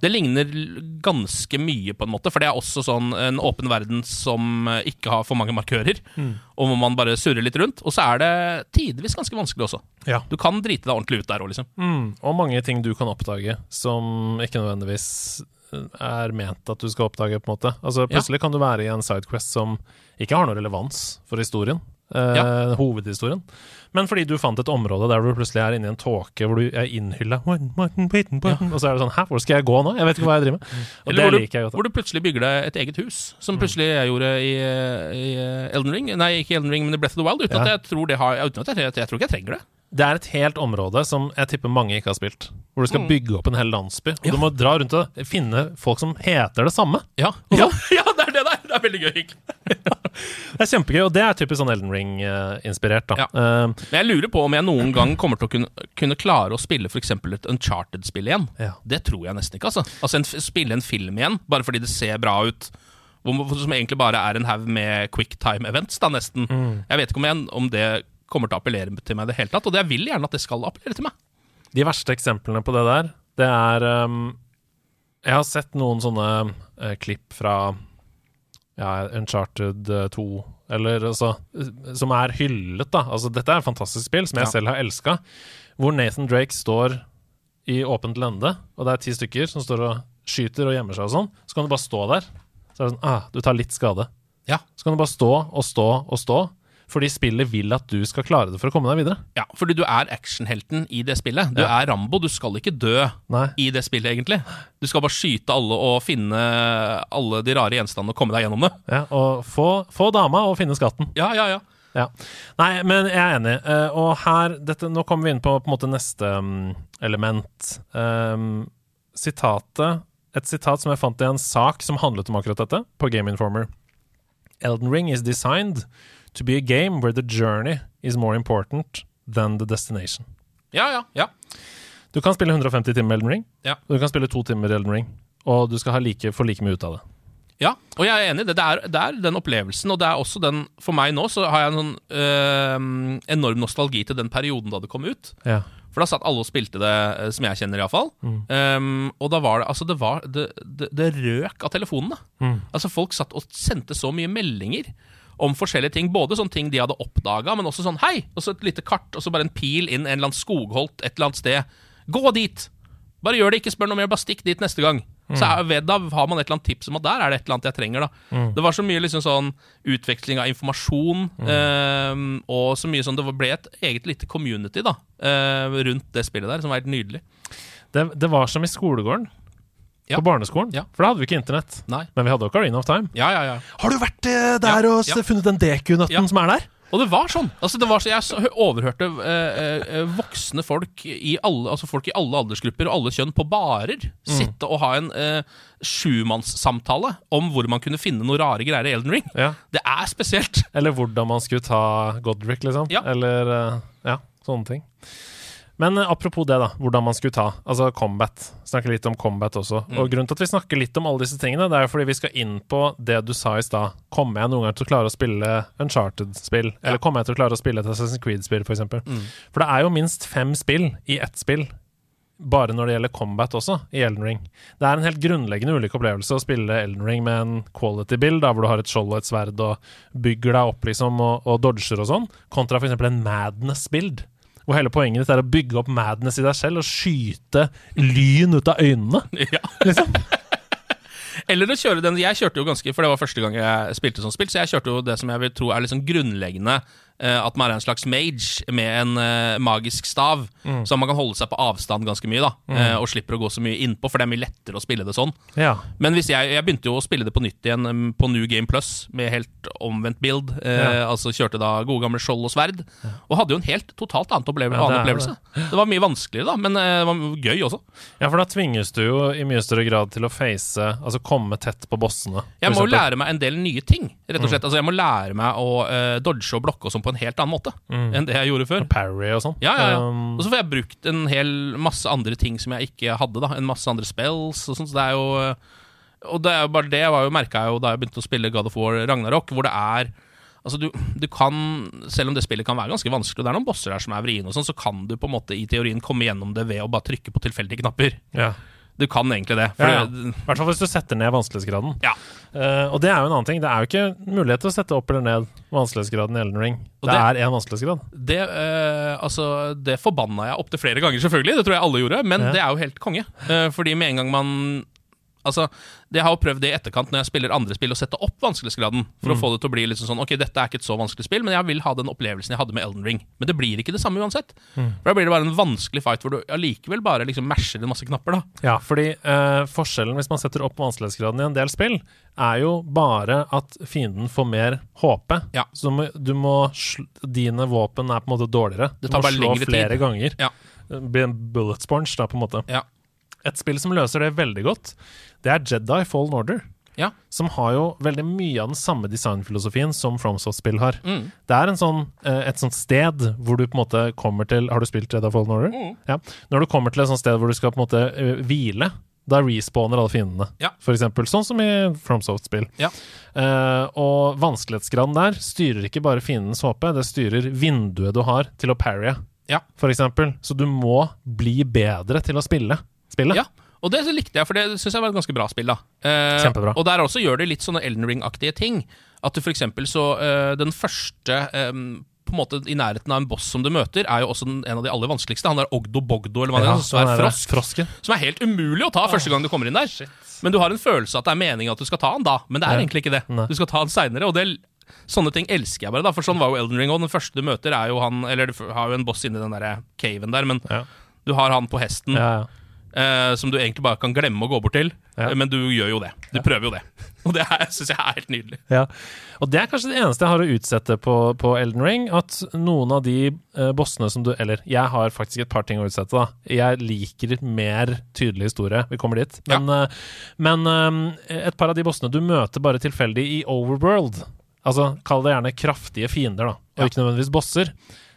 Det ligner ganske mye, på en måte, for det er også sånn en åpen verden som eh, ikke har for mange markører, og hvor man bare surrer litt rundt. Og så er det tidvis ganske vanskelig også. Ja. Du kan drite deg ordentlig ut der òg, liksom. Mm, og mange ting du kan oppdage som ikke nødvendigvis eh, er ment at du skal oppdage, på en måte. Altså Plutselig kan du være i en sidequest som ikke har noe relevans for historien. Eh, Hovedhistorien. Men fordi du fant et område der du plutselig er inne i en tåke hvor du er innhylla Og så er det sånn Hæ, hvor skal jeg gå nå? Jeg vet ikke hva jeg driver med. Og Eller det liker jeg godt. hvor du plutselig bygger deg et eget hus, som plutselig jeg gjorde i, i Elden Ring. Nei, ikke Elden Ring, men i Breath of the Wild, uten Ja. at jeg tror det har uten at jeg, jeg, jeg tror ikke jeg trenger det. Det er et helt område som jeg tipper mange ikke har spilt. Hvor du skal bygge opp en hel landsby. Og du må dra rundt og finne folk som heter det samme. Ja, ja, ja det er det der! Det er veldig gøy. Det er kjempegøy, og det er typisk sånn Elden Ring-inspirert. da Ja. Eh, Men jeg lurer på om jeg noen gang kommer til å kunne, kunne klare å spille eksempel et Uncharted-spill igjen. Ja. Det tror jeg nesten ikke. altså Altså en, Spille en film igjen, bare fordi det ser bra ut. Som egentlig bare er en haug med quicktime events, da nesten. Jeg vet ikke om, jeg, om det kommer til å appellere til meg i det hele tatt, og jeg vil gjerne at det skal appellere til meg. De verste eksemplene på det der, det er um, Jeg har sett noen sånne uh, klipp fra ja, Uncharted eh, 2, eller altså eh, Som er hyllet, da. Altså, dette er et fantastisk spill som jeg Ja. selv har elska. Hvor Nathan Drake står i åpent lende, og det er ti stykker som står og skyter og gjemmer seg og sånn. Så kan du bare stå der. Så er det sånn ah, Du tar litt skade. Ja. Så kan du bare stå og stå og stå, fordi spillet vil at du skal klare det for å komme deg videre. Ja, fordi du er actionhelten i det spillet. Du Ja. er Rambo. Du skal ikke dø Nei. i det spillet, egentlig. Du skal bare skyte alle og finne alle de rare gjenstandene og komme deg gjennom det. Ja, og få, få dama og finne skatten. Ja, ja, ja. Ja. Nei, men jeg er enig. Uh, og her dette, Nå kommer vi inn på på en måte neste um, element. Um, sitatet Et sitat som jeg fant i en sak som handlet om akkurat dette, på Game Informer. Elden Ring is designed to be a game where the journey is more important than the destination. Ja, ja, ja. Du kan spille 150 timer Elden Ring, Ja. og du kan spille to timer Elden Ring, og du skal ha like, få like mye ut av det. Ja, og jeg er enig i det. Det er, det er den opplevelsen, og det er også den For meg nå så har jeg en sånn øh, enorm nostalgi til den perioden da det kom ut. Ja. For da satt alle og spilte det, eh, som jeg kjenner iallfall. Um, og da var det Altså, det var Det, det, det røk av telefonene. Altså, folk satt og sendte så mye meldinger om forskjellige ting. Både sånne ting de hadde oppdaga, men også sånn Hei! Og så et lite kart, og så bare en pil inn en eller annen skogholt et eller annet sted. Gå dit! Bare gjør det, ikke spør noe mer, bare stikk dit neste gang. Så er, ved, da har man et eller annet tips om at der er det et eller annet jeg trenger. da Det var så mye liksom sånn utveksling av informasjon, ehm, og så mye sånn Det ble et eget lite community da eh, rundt det spillet der, som var helt nydelig. Det, det var som i skolegården. Ja. På barneskolen. Ja. For da hadde vi ikke internett. Nei. Men vi hadde Ocarina of Time. Ja, ja, ja. Har du vært eh, der og s- funnet den DQ-nøtten Ja. som er der? Og det var sånn. Altså det var så, jeg så, overhørte eh, eh, voksne folk i alle Altså folk i alle aldersgrupper og alle kjønn på barer sitte og ha en eh, sjumannssamtale om hvor man kunne finne noe rare greier i Elden Ring. Ja. Det er spesielt. Eller hvordan man skulle ta Godric, liksom. Ja. Eller eh, ja, sånne ting. Men eh, apropos det, da. Hvordan man skulle ta. Altså combat. Snakke litt om combat også. Og grunnen til at vi snakker litt om alle disse tingene, det er jo fordi vi skal inn på det du sa i stad. Kommer jeg noen gang til å klare å spille Uncharted-spill? Eller kommer jeg til å klare å spille et Assassin's Creed-spill, f.eks.? Mm. For det er jo minst fem spill i ett spill. Bare når det gjelder combat også, i Elden Ring. Det er en helt grunnleggende ulik opplevelse å spille Elden Ring med en quality-bill, da, hvor du har et skjold og et sverd og bygger deg opp liksom og, og dodger og sånn, kontra f.eks. en madness-bild. Hvor hele poenget ditt er å bygge opp madness i deg selv og skyte lyn ut av øynene. ja. Liksom. Eller å kjøre den Jeg kjørte jo ganske For det var første gang jeg spilte sånn spill, så jeg kjørte jo det som jeg vil tro er liksom grunnleggende at man er en slags mage med en uh, magisk stav, så man kan holde seg på avstand ganske mye, da, eh, og slipper å gå så mye innpå, for det er mye lettere å spille det sånn. Ja. Men hvis jeg, jeg begynte jo å spille det på nytt igjen um, på New Game Plus, med helt omvendt build. Uh, Ja. Altså kjørte da gode gamle skjold og sverd. Og hadde jo en helt totalt Ja, det annen er opplevelse. Det var mye vanskeligere, da, men eh, det var gøy også. ja, for da tvinges du jo i mye større grad til å face Altså komme tett på bossene. Jeg må jo lære meg en del nye ting, rett og slett. Altså Jeg må lære meg å eh, dodge og blokke og sånn på en helt annen måte enn det jeg gjorde før. Parry og sånn. Ja, ja, ja. Um, Og så får jeg brukt en hel masse andre ting som jeg ikke hadde. da En masse andre spells og sånn, så det er jo Og det er jo bare det var jo, merka jeg jo da jeg begynte å spille God of War Ragnarok, hvor det er Altså du, du kan, Selv om det spillet kan være ganske vanskelig, og det er noen bosser der som er vriene, og sånn, så kan du på en måte i teorien komme gjennom det ved å bare trykke på tilfeldige knapper. ja. Du kan egentlig det. Ja, ja. I hvert fall hvis du setter ned vanskelighetsgraden. ja. Uh, og det er jo en annen ting. Det er jo ikke mulighet til å sette opp eller ned vanskelighetsgraden i Elden Ring. Det, det- er én vanskelighetsgrad. Det, uh, altså, det forbanna jeg opptil flere ganger, selvfølgelig. Det tror jeg alle gjorde. Men Ja. det er jo helt konge. Uh, fordi med en gang man Altså, det Jeg har prøvd det i etterkant når jeg spiller andre spill, å sette opp vanskelighetsgraden. For Mm. å få det til å bli liksom sånn Ok, dette er ikke et så vanskelig spill, men jeg vil ha den opplevelsen jeg hadde med Elden Ring. Men det blir ikke det samme uansett. Mm. For Da blir det bare en vanskelig fight hvor du allikevel bare liksom masher en masse knapper. da Ja, fordi eh, forskjellen hvis man setter opp vanskelighetsgraden i en del spill, er jo bare at fienden får mer HP. Ja. Så du må, du må dine våpen er på en måte dårligere. Det du må slå flere tid. ganger. Ja. Blir en bullet sponge, da, på en måte. Ja. Et spill som løser det veldig godt, det er Jedi Fallen Order. Ja. Som har jo veldig mye av den samme designfilosofien som FromSoft-spill har. Mm. Det er en sånn, eh, et sånt sted hvor du på en måte kommer til Har du spilt Jedi Fallen Order? Mm. Ja. Når du kommer til et sånt sted hvor du skal på en måte eh, hvile, da respawner alle fiendene. Ja. For eksempel, sånn som i FromSoft-spill. Ja. Uh, og vanskelighetsgraden der styrer ikke bare fiendens HP, det styrer vinduet du har til å parrye, Ja. for eksempel. Så du må bli bedre til å spille spillet. Ja, og det likte jeg, for det syns jeg var et ganske bra spill. da eh, Kjempebra. Og der også gjør det litt sånne Elden Ring-aktige ting. At du for eksempel så eh, Den første eh, på en måte i nærheten av en boss som du møter, er jo også den, en av de aller vanskeligste. Han der Ogdo Bogdo, eller hva det Ja, er. Som er frosk. frosken. Som er helt umulig å ta første gang du kommer inn der. Men du har en følelse at det er meningen at du skal ta han da, men det er Ja. egentlig ikke det. Nei. Du skal ta han seinere, og det Sånne ting elsker jeg bare, da, for sånn var jo Elden Ring òg. Den første du møter, er jo han Eller du har jo en boss inni den der caven der, men Ja. du har han på hesten Ja, ja. Eh, som du egentlig bare kan glemme å gå bort til. Ja. Eh, Men du gjør jo det. Du prøver jo det. Og det syns jeg er helt nydelig. Ja. Og det er kanskje det eneste jeg har å utsette på, på Elden Ring. At noen av de eh, bossene som du Eller jeg har faktisk et par ting å utsette, da. Jeg liker mer tydelig historie. Vi kommer dit. Men, eh, men eh, et par av de bossene du møter bare tilfeldig i Overworld Altså, kall det gjerne kraftige fiender, da, og Ja. ikke nødvendigvis bosser.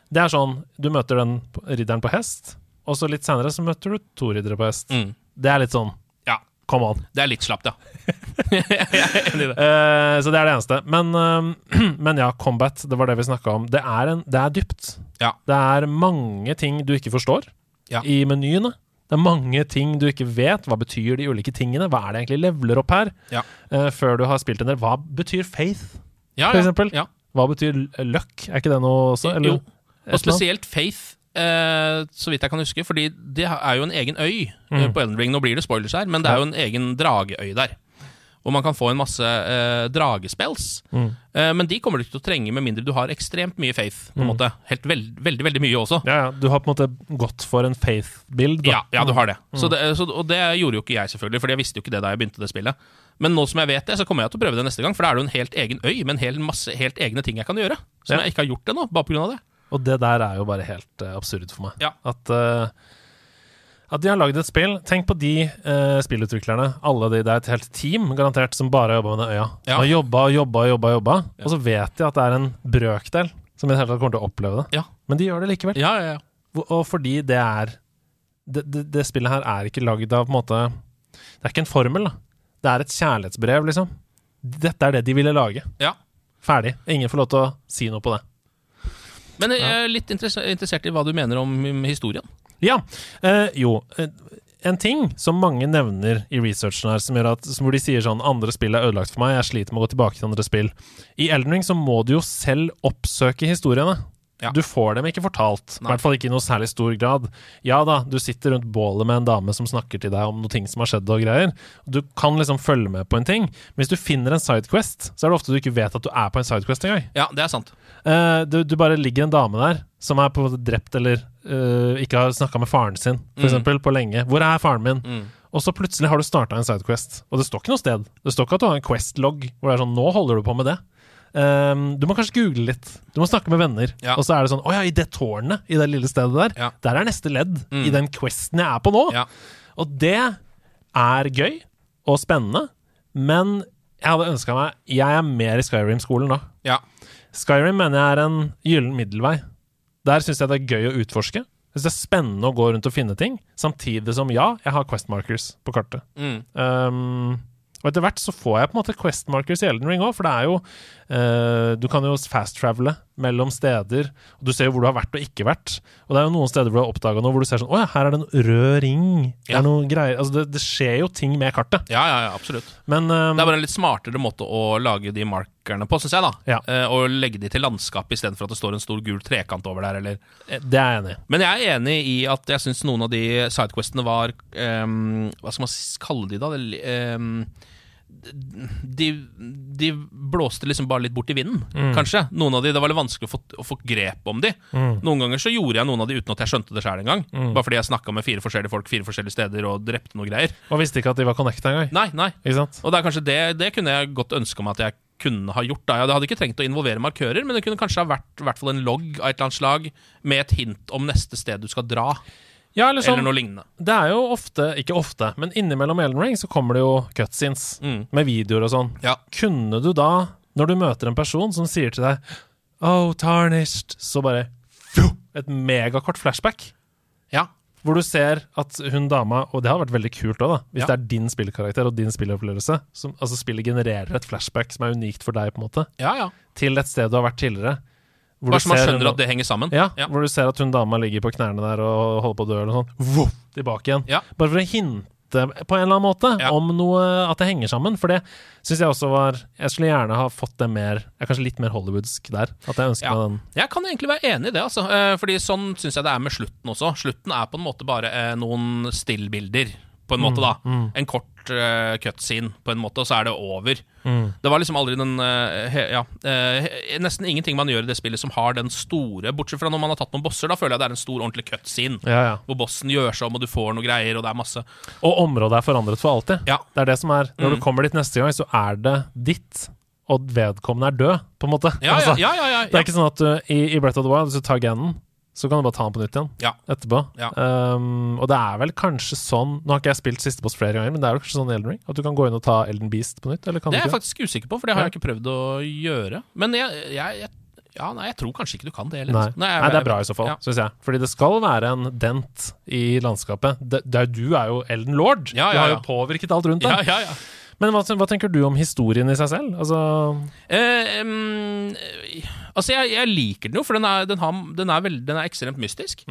Det er sånn Du møter den ridderen på hest, og så litt senere så møter du to riddere på hest. Mm. Det er litt sånn Ja. Come on. Det er litt slapt, ja. jeg er enig i det. Eh, så det er det eneste. Men, uh, men ja, combat, det var det vi snakka om. Det er, en, det er dypt. Ja. Det er mange ting du ikke forstår Ja. i menyene. Det er mange ting du ikke vet. Hva betyr de ulike tingene? Hva er det egentlig leveler opp her? Ja. Uh, før du har spilt en del. Hva betyr faith, Ja, for eksempel? Ja. Hva betyr luck? Er ikke det noe også? Eller, jo. Og spesielt Faith, så vidt jeg kan huske. Fordi det er jo en egen øy eh, Mm. på Elden Ring. Nå blir det spoilers her, men det er jo en egen drageøy der. Hvor man kan få en masse eh, dragespells. Mm. Eh, men de kommer du ikke til å trenge med mindre du har ekstremt mye faith. på en Mm. måte Helt veld, Veldig, veldig mye også. Ja, ja. Du har på en måte gått for en faith-bild. Ja, ja, du har det. Mm. Så det så, og det gjorde jo ikke jeg, selvfølgelig, for jeg visste jo ikke det da jeg begynte det spillet. Men nå som jeg vet det, så kommer jeg til å prøve det neste gang, for da er det jo en helt egen øy med en hel masse helt egne ting jeg kan gjøre. Som Ja. jeg ikke har gjort ennå, bare pga. det. Og det der er jo bare helt uh, absurd for meg. Ja. At, uh, at de har lagd et spill Tenk på de uh, spillutviklerne. Alle de, Det er et helt team garantert som bare har jobba med den øya. Ja. Har jobba, jobba, jobba, jobba. Og så vet de at det er en brøkdel som i det hele tatt kommer til å oppleve det. Ja. Men de gjør det likevel. Ja, ja, ja. Og fordi det er det, det, det spillet her er ikke lagd av på en måte Det er ikke en formel, da. Det er et kjærlighetsbrev, liksom. Dette er det de ville lage. ja. Ferdig. Ingen får lov til å si noe på det. Men jeg er litt interessert i hva du mener om historien. Ja, eh, jo. eh, En ting som mange nevner i researchen her, som gjør at, som hvor de sier sånn Andre spill er ødelagt for meg, jeg sliter med å gå tilbake til andre spill. I Elden Ring så må du jo selv oppsøke historiene. Ja. Du får dem ikke fortalt. I hvert fall ikke i noe særlig stor grad. Ja da, du sitter rundt bålet med en dame som snakker til deg om noe ting som har skjedd og greier. Du kan liksom følge med på en ting. Men hvis du finner en sidequest, så er det ofte du ikke vet at du er på en sidequest engang. Ja, det er sant. Eh, du, du bare ligger en dame der som er på en måte drept eller uh, ikke har snakka med faren sin, for Mm. eksempel, på lenge. 'Hvor er faren min?' Mm. Og så plutselig har du starta en sidequest, og det står ikke noe sted. Det står ikke at du har en Quest-logg hvor det er sånn 'Nå holder du på med det'. Um, du må kanskje google litt. Du må snakke med venner. Ja. Og så er det sånn 'Å ja, i det tårnet, i det lille stedet der, Ja. der er neste ledd Mm. i den questen jeg er på nå'. Ja. Og det er gøy og spennende, men jeg hadde ønska meg Jeg er mer i Skyrim-skolen da. ja. Skyrim mener jeg er en gyllen middelvei. Der syns jeg det er gøy å utforske. Jeg synes det er spennende å gå rundt og finne ting, samtidig som ja, jeg har Quest Markers på kartet. Mm. Um, og etter hvert så får jeg på en måte Quest Markers i Elden Ring òg, for det er jo Du kan jo fast-travele mellom steder, og du ser jo hvor du har vært og ikke vært. Og det er jo noen steder hvor du har oppdaga noe hvor du ser sånn Å ja, her er det en rød ring. Det Ja. er greier Altså, det, det skjer jo ting med kartet. ja, ja, ja, absolutt. Men uh, Det er bare en litt smartere måte å lage de markerne på, syns jeg. da Ja. Uh, Og legge de til landskap istedenfor at det står en stor gul trekant over der. Eller. det er jeg enig i. Men jeg er enig i at jeg syns noen av de sidequestene var um, Hva skal man kalle de, da? Det, ehm, de, de blåste liksom bare litt bort i vinden, kanskje. Noen av de, Det var litt vanskelig å få, å få grep om de. Mm. Noen ganger så gjorde jeg noen av de uten at jeg skjønte det sjøl engang. Bare fordi jeg snakka med fire forskjellige folk fire forskjellige steder og drepte noe greier. Og visste ikke at de var connecta engang. Nei, nei. Og det er kanskje det, det kunne jeg godt ønske meg at jeg kunne ha gjort. Da. Jeg hadde ikke trengt å involvere markører, men det kunne kanskje ha vært i hvert fall en logg av et eller annet slag med et hint om neste sted du skal dra, Ja, eller sånn eller noe lignende. Det er jo ofte, ikke ofte, men innimellom Elden Ring så kommer det jo cutscenes Mm. med videoer og sånn. Ja. Kunne du da, når du møter en person som sier til deg Oh, tarnished, så bare et megakort flashback. Ja. Hvor du ser at hun dama Og det hadde vært veldig kult òg, da. Hvis Ja. det er din spillkarakter og din spillopplevelse. Som, altså Spillet genererer et flashback som er unikt for deg, på en måte. ja, ja. Til et sted du har vært tidligere. Bare så man skjønner at det henger sammen. ja, Ja. hvor du ser at hun dama ligger på knærne der og holder på å dø, eller sånt. Voff, tilbake igjen. Ja. Bare for å hinte på en eller annen måte Ja. om noe at det henger sammen. For det syns jeg også var Jeg skulle gjerne ha fått det mer Jeg er kanskje litt mer hollywoodsk der. At jeg ønsker Ja. meg den Jeg kan egentlig være enig i det, altså. Eh, Fordi sånn syns jeg det er med slutten også. Slutten er på en måte bare eh, noen stillbilder, på en måte, da. En kort uh, cutscene, på en måte, og så er det over. Mm. Det var liksom aldri den uh, he, Ja, uh, nesten ingenting man gjør i det spillet som har den store, bortsett fra når man har tatt noen bosser. Da føler jeg det er en stor, ordentlig cutscene. Ja, ja. Hvor bossen gjør seg om, og du får noe greier, og det er masse Og området er forandret for alltid. Ja. Det er det som er Når Mm. du kommer dit neste gang, så er det ditt, og vedkommende er død, på en måte. Ja, ja, Altså, ja. ja, Det er ikke sånn at du i, i Breath of the Wild, hvis du tar Ganon, så kan du bare ta den på nytt igjen. Ja. etterpå. Ja. Um, og det er vel kanskje sånn Nå har ikke jeg spilt siste boss flere ganger, men det er vel kanskje sånn i Elden Ring? At du kan gå inn og ta Elden Beast på nytt? Eller kan Det er jeg faktisk usikker på, for det har jeg ikke prøvd å gjøre. Men jeg, jeg, jeg Ja, nei, jeg tror kanskje ikke du kan det heller. Nei. Nei, jeg- det er bra i så fall, Ja. syns jeg. Fordi det skal være en dent i landskapet. Det, det er, du er jo Elden Lord. Ja, ja, Du har jo påvirket alt rundt deg. Ja, ja, ja. Men hva, hva tenker du om historien i seg selv? Altså Eh, em, altså, jeg, jeg liker den jo, for den er, den har, den er, veld, den er ekstremt mystisk.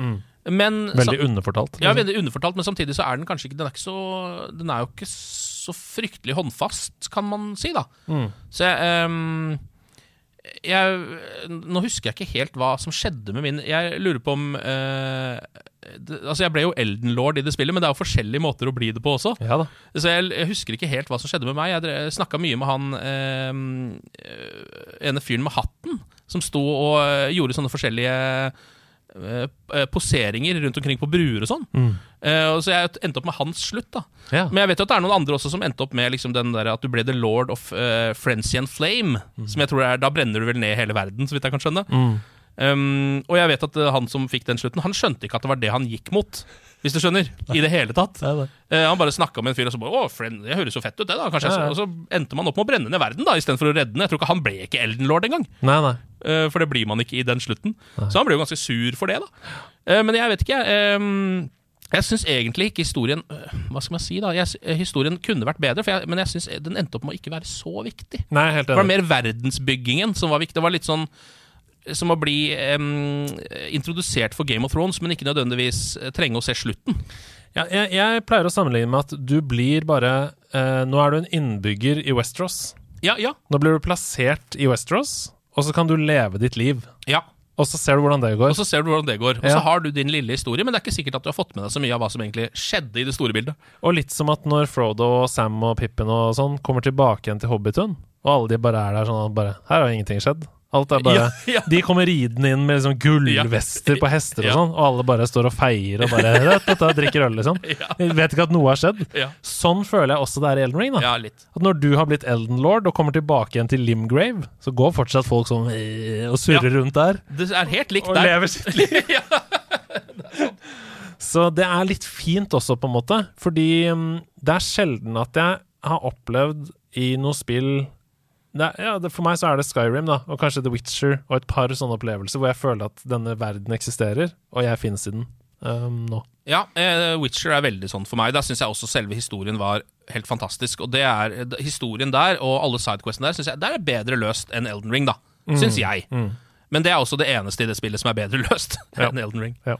Men Veldig underfortalt. Ja, veldig underfortalt, men samtidig så er den kanskje ikke Den er, ikke så, den er jo ikke så fryktelig håndfast, kan man si, da. Mm. Så jeg, em, jeg Nå husker jeg ikke helt hva som skjedde med min Jeg lurer på om eh, det, Altså, jeg ble jo Elden Lord i det spillet, men det er jo forskjellige måter å bli det på også. Ja da. Så jeg, jeg husker ikke helt hva som skjedde med meg. Jeg snakka mye med han eh, ene fyren med hatten, som sto og eh, gjorde sånne forskjellige poseringer rundt omkring på bruer og sånn. Mm. Uh, så jeg endte opp med hans slutt, da. Ja. Men jeg vet jo at det er noen andre også som endte opp med liksom den der at du ble the lord of uh, frenzy and flame. Som jeg tror er Da brenner du vel ned hele verden, så vidt jeg kan skjønne. Mm. Um, og jeg vet at uh, han som fikk den slutten, han skjønte ikke at det var det han gikk mot. Hvis du skjønner? I det hele tatt. Det. Eh, han bare snakka med en fyr og så bare Å, friend, det høres jo fett ut, det, da. Kanskje Ja, ja. Og så endte man opp med å brenne ned verden, da, istedenfor å redde den. Jeg tror ikke han ble ikke Elden Lord engang. Nei, nei. Uh, for det blir man ikke i den slutten. Så han ble jo ganske sur for det, da. Eh, men jeg vet ikke, jeg. Um, jeg syns egentlig ikke historien Hva skal man si, da? Jeg, historien kunne vært bedre, jeg, men jeg syns den endte opp med å ikke være så viktig. Nei, helt Det var mer verdensbyggingen som var viktig. Det var litt sånn som å bli um, introdusert for Game of Thrones, men ikke nødvendigvis eh, trenge å se slutten. Ja, jeg, jeg pleier å sammenligne med at du blir bare uh, Nå er du en innbygger i Westeros. Ja, ja, Nå blir du plassert i Westeros, og så kan du leve ditt liv. ja. Og så ser du hvordan det går. Og så ser du hvordan det går. Og Ja. så har du din lille historie, men det er ikke sikkert at du har fått med deg så mye av hva som egentlig skjedde i det store bildet. Og litt som at når Frodo og Sam og Pippin og sånn kommer tilbake igjen til Hobbitun, og alle de bare er der sånn bare Her har ingenting skjedd. Alt er bare Ja, ja. De kommer ridende inn med liksom gullvester på hester og sånn, og alle bare står og feier og bare «Rett, dette, drikker øl, liksom. Ja. Vet ikke at noe har skjedd. Ja. Sånn føler jeg også det er i Elden Ring. da ja. At Når du har blitt Elden Lord og kommer tilbake igjen til Limgrave, så går fortsatt folk sånn «Eh», og surrer rundt der. Det er helt likt Og der. lever sitt liv. Så det er litt fint også, på en måte. Fordi mm, det er sjelden at jeg har opplevd i noe spill er, ja, det, For meg så er det Skyrim, da, og kanskje The Witcher, og et par sånne opplevelser hvor jeg føler at denne verden eksisterer, og jeg finnes i den um, nå. Ja, eh, Witcher er veldig sånn for meg. Da syns jeg også selve historien var helt fantastisk. Og det er historien der, og alle sidequestene der, synes jeg der er bedre løst enn Elden Ring, da. Syns jeg. Men det er også det eneste i det spillet som er bedre løst Ja. enn Elden Ring. Ja.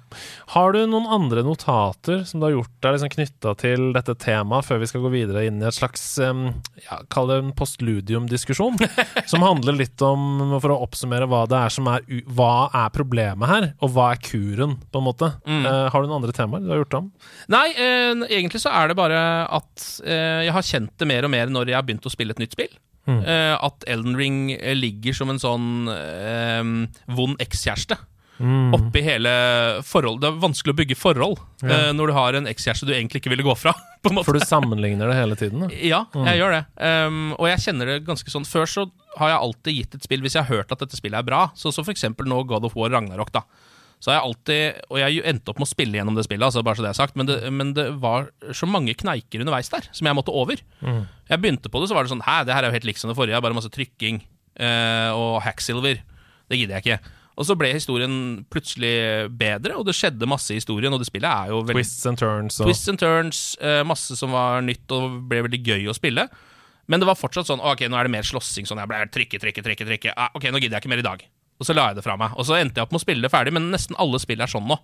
Har du noen andre notater som du har gjort deg liksom knytta til dette temaet, før vi skal gå videre inn i et slags um, ja, Kall det en postludium-diskusjon? som handler litt om, for å oppsummere, hva det er som er Hva er problemet her, og hva er kuren, på en måte? Eh, har du noen andre temaer du har gjort om? Nei, uh, egentlig så er det bare at uh, jeg har kjent det mer og mer når jeg har begynt å spille et nytt spill. Mm. Eh, at Elden Ring eh, ligger som en sånn eh, vond ekskjæreste. Mm. Oppi hele forhold Det er vanskelig å bygge forhold Ja. uh, når du har en ekskjæreste du egentlig ikke ville gå fra. For du sammenligner det hele tiden? Da. Ja, jeg gjør det. Um, og jeg kjenner det ganske sånn Før så har jeg alltid gitt et spill hvis jeg har hørt at dette spillet er bra. Så som for eksempel nå God of War Ragnarok, da. Så har jeg alltid Og jeg endte opp med å spille gjennom det spillet, altså bare så det er sagt, men det, men det var så mange kneiker underveis der som jeg måtte over. Jeg begynte på det, så var det sånn Hæ, det her er jo helt likt som det forrige, bare masse trykking eh, og hacksilver. Det gidder jeg ikke. Og så ble historien plutselig bedre, og det skjedde masse i historien, og det spillet er jo veldig Twists and turns og Twists and turns, eh, masse som var nytt og ble veldig gøy å spille. Men det var fortsatt sånn Ok, nå er det mer slåssing. Sånn, jeg ble trykke, trykke, trykke, trykke. Ah, ok, nå gidder jeg ikke mer i dag. Og så la jeg det fra meg. Og så endte jeg opp med å spille det ferdig, men nesten alle spill er sånn nå.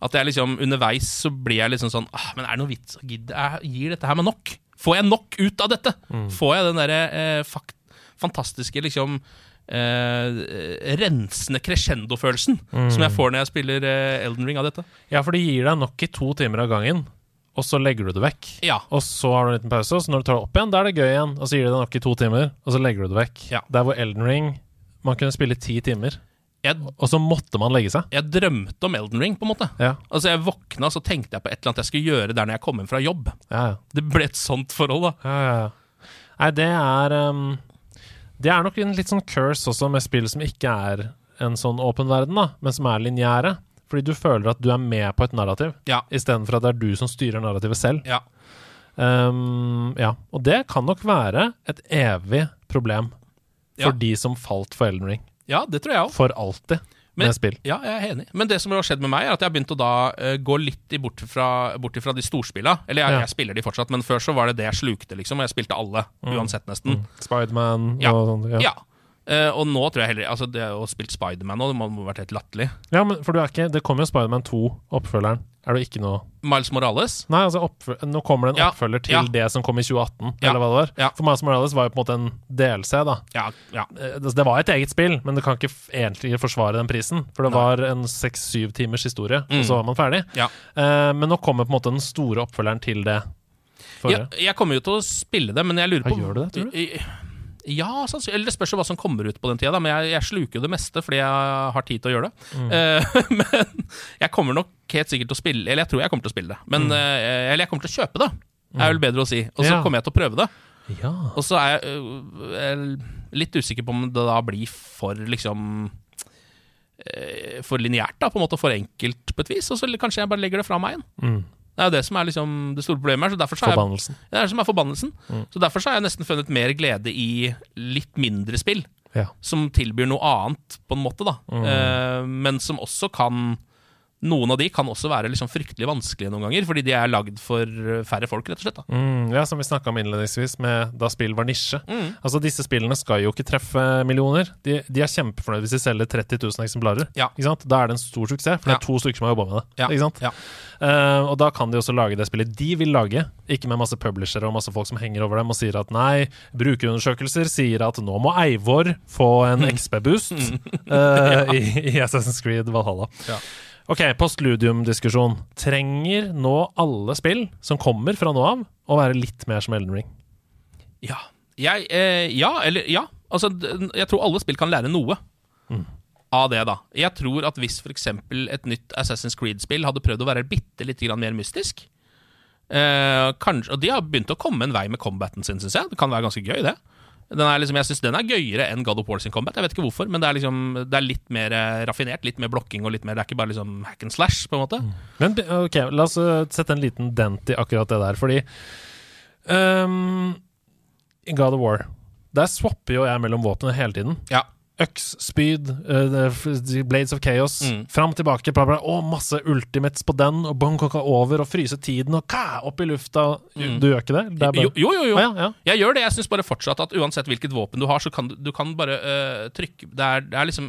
At jeg liksom underveis så blir jeg liksom sånn ah, Men er det noe vits? Jeg Gir dette her meg nok? Får jeg nok ut av dette? Får jeg den derre eh, fantastiske liksom eh, rensende crescendo-følelsen som jeg får når jeg spiller eh, Elden Ring av dette. Ja, for det gir deg nok i to timer av gangen, og så legger du det vekk. Ja. Og så har du en liten pause, og så når du tar det opp igjen, da er det gøy igjen. Og så gir det deg nok i to timer, og så legger du det vekk. Ja. Der hvor Elden Ring Man kunne spille ti timer, Jeg, og så måtte man legge seg. jeg drømte om Elden Ring, på en måte. Ja, Altså Jeg våkna så tenkte jeg på et eller annet jeg skulle gjøre der når jeg kom hjem fra jobb. ja, ja. Det ble et sånt forhold, da. ja, ja, ja. Nei, det er um, Det er nok en litt sånn curse også med spill som ikke er en sånn åpen verden, da, men som er lineære. Fordi du føler at du er med på et narrativ, Ja. istedenfor at det er du som styrer narrativet selv. Ja. Um, ja, og det kan nok være et evig problem for de som falt for Elden Ring. ja, det tror jeg også. For alltid Men- med spill. Ja, jeg er enig. Men det som har skjedd med meg, er at jeg har begynt å da uh, gå litt i bort fra, bort fra de storspilla. Eller jeg, Ja. jeg spiller de fortsatt, men før så var det det jeg slukte, liksom. Og jeg spilte alle, uansett, nesten. Spiderman Ja. og sånn. Ja. Ja. Eh, og nå tror jeg heller Altså, det å spille Spiderman nå, det må ha vært helt latterlig. ja, men for du er ikke Det kommer jo Spiderman 2, oppfølgeren. Er du ikke noe Miles Morales? Nei, altså nå kommer det en Ja, oppfølger til ja. det som kom i 2018, Ja, eller hva det var. For Miles Morales var jo på en måte en DLC, da. Ja. ja. Eh, Det det var et eget spill, men du kan ikke egentlig forsvare den prisen. For det Nei. var en seks-syv timers historie, og Mm. så var man ferdig. Ja. Eh, men nå kommer på en måte den store oppfølgeren til det. forrige. Jeg, kommer jo til å spille det, men jeg lurer på på gjør du det, tror du? I- Ja. Eller det spørs jo hva som kommer ut på den tida, da. Men jeg, jeg sluker jo det meste fordi jeg har tid til å gjøre det. Mm. Eh, men jeg kommer nok helt sikkert til å spille Eller jeg tror jeg kommer til å spille det. Men, Mm. eh, eller jeg kommer til å kjøpe det, er vel bedre å si. Og så Ja. kommer jeg til å prøve det. Ja. Og så er jeg er litt usikker på om det da blir for liksom eh, For lineært, da, på en måte, for enkelt på et vis. Og så kanskje jeg bare legger det fra meg igjen. Mm. Det er jo det som er liksom det store problemet her. Så derfor så har jeg Forbannelsen. det er det som er forbannelsen. Mm. Så Derfor så har jeg nesten funnet mer glede i litt mindre spill, Ja. som tilbyr noe annet, på en måte, da. Mm. Uh, men som også kan Noen av de kan også være liksom fryktelig vanskelige noen ganger, fordi de er lagd for eh, færre folk, rett og slett. Mm, ja, som vi snakka om innledningsvis, med da spill var nisje. Mm. Altså, disse spillene skal jo ikke treffe millioner. De, de er kjempefornøyd hvis de selger 30 000 eksemplarer. Ja. Da er det en stor suksess, for det er to stykker som har jobba med det. Ja. Eh, og da kan de også lage det spillet de vil lage, ikke med masse publishere og masse folk som henger over dem og sier at nei, brukerundersøkelser sier at nå må Eivor få en XP-boost eh, i, i Assassin's Creed Valhalla. Ja. Ok, postludium-diskusjon. Trenger nå alle spill som kommer fra nå av, å være litt mer som Elden Ring? Ja. Jeg, eh, ja, eller ja. Altså, jeg tror alle spill kan lære noe av det, da. Jeg tror at hvis f.eks. et nytt Assassin's Creed-spill hadde prøvd å være bitte litt mer mystisk eh, kanskje, Og de har begynt å komme en vei med combaten sin, syns jeg. Det kan være ganske gøy, det. Den liksom, jeg syns den er gøyere enn God of War sin combat. Jeg vet ikke hvorfor, men det er liksom Det er litt mer eh, raffinert. Litt mer blokking og litt mer Det er ikke bare liksom hack and slash, på en måte. Men ok, la oss uh, sette en liten dent i akkurat det der, fordi um, I God of War Der swapper jo jeg mellom våpnene hele tiden. Ja. Øks, spyd, uh, Blades of Chaos. Mm. Fram, tilbake, bla, bla. Å, masse ultimates på den, og bong, kokka over, og fryse tiden, og ka, opp i lufta. Mm. Du gjør ikke det? det er bare... Jo, jo, jo. jo. Å, ja, ja. Jeg gjør det. Jeg syns bare fortsatt at uansett hvilket våpen du har, så kan du, du kan bare uh, trykke det er, det er liksom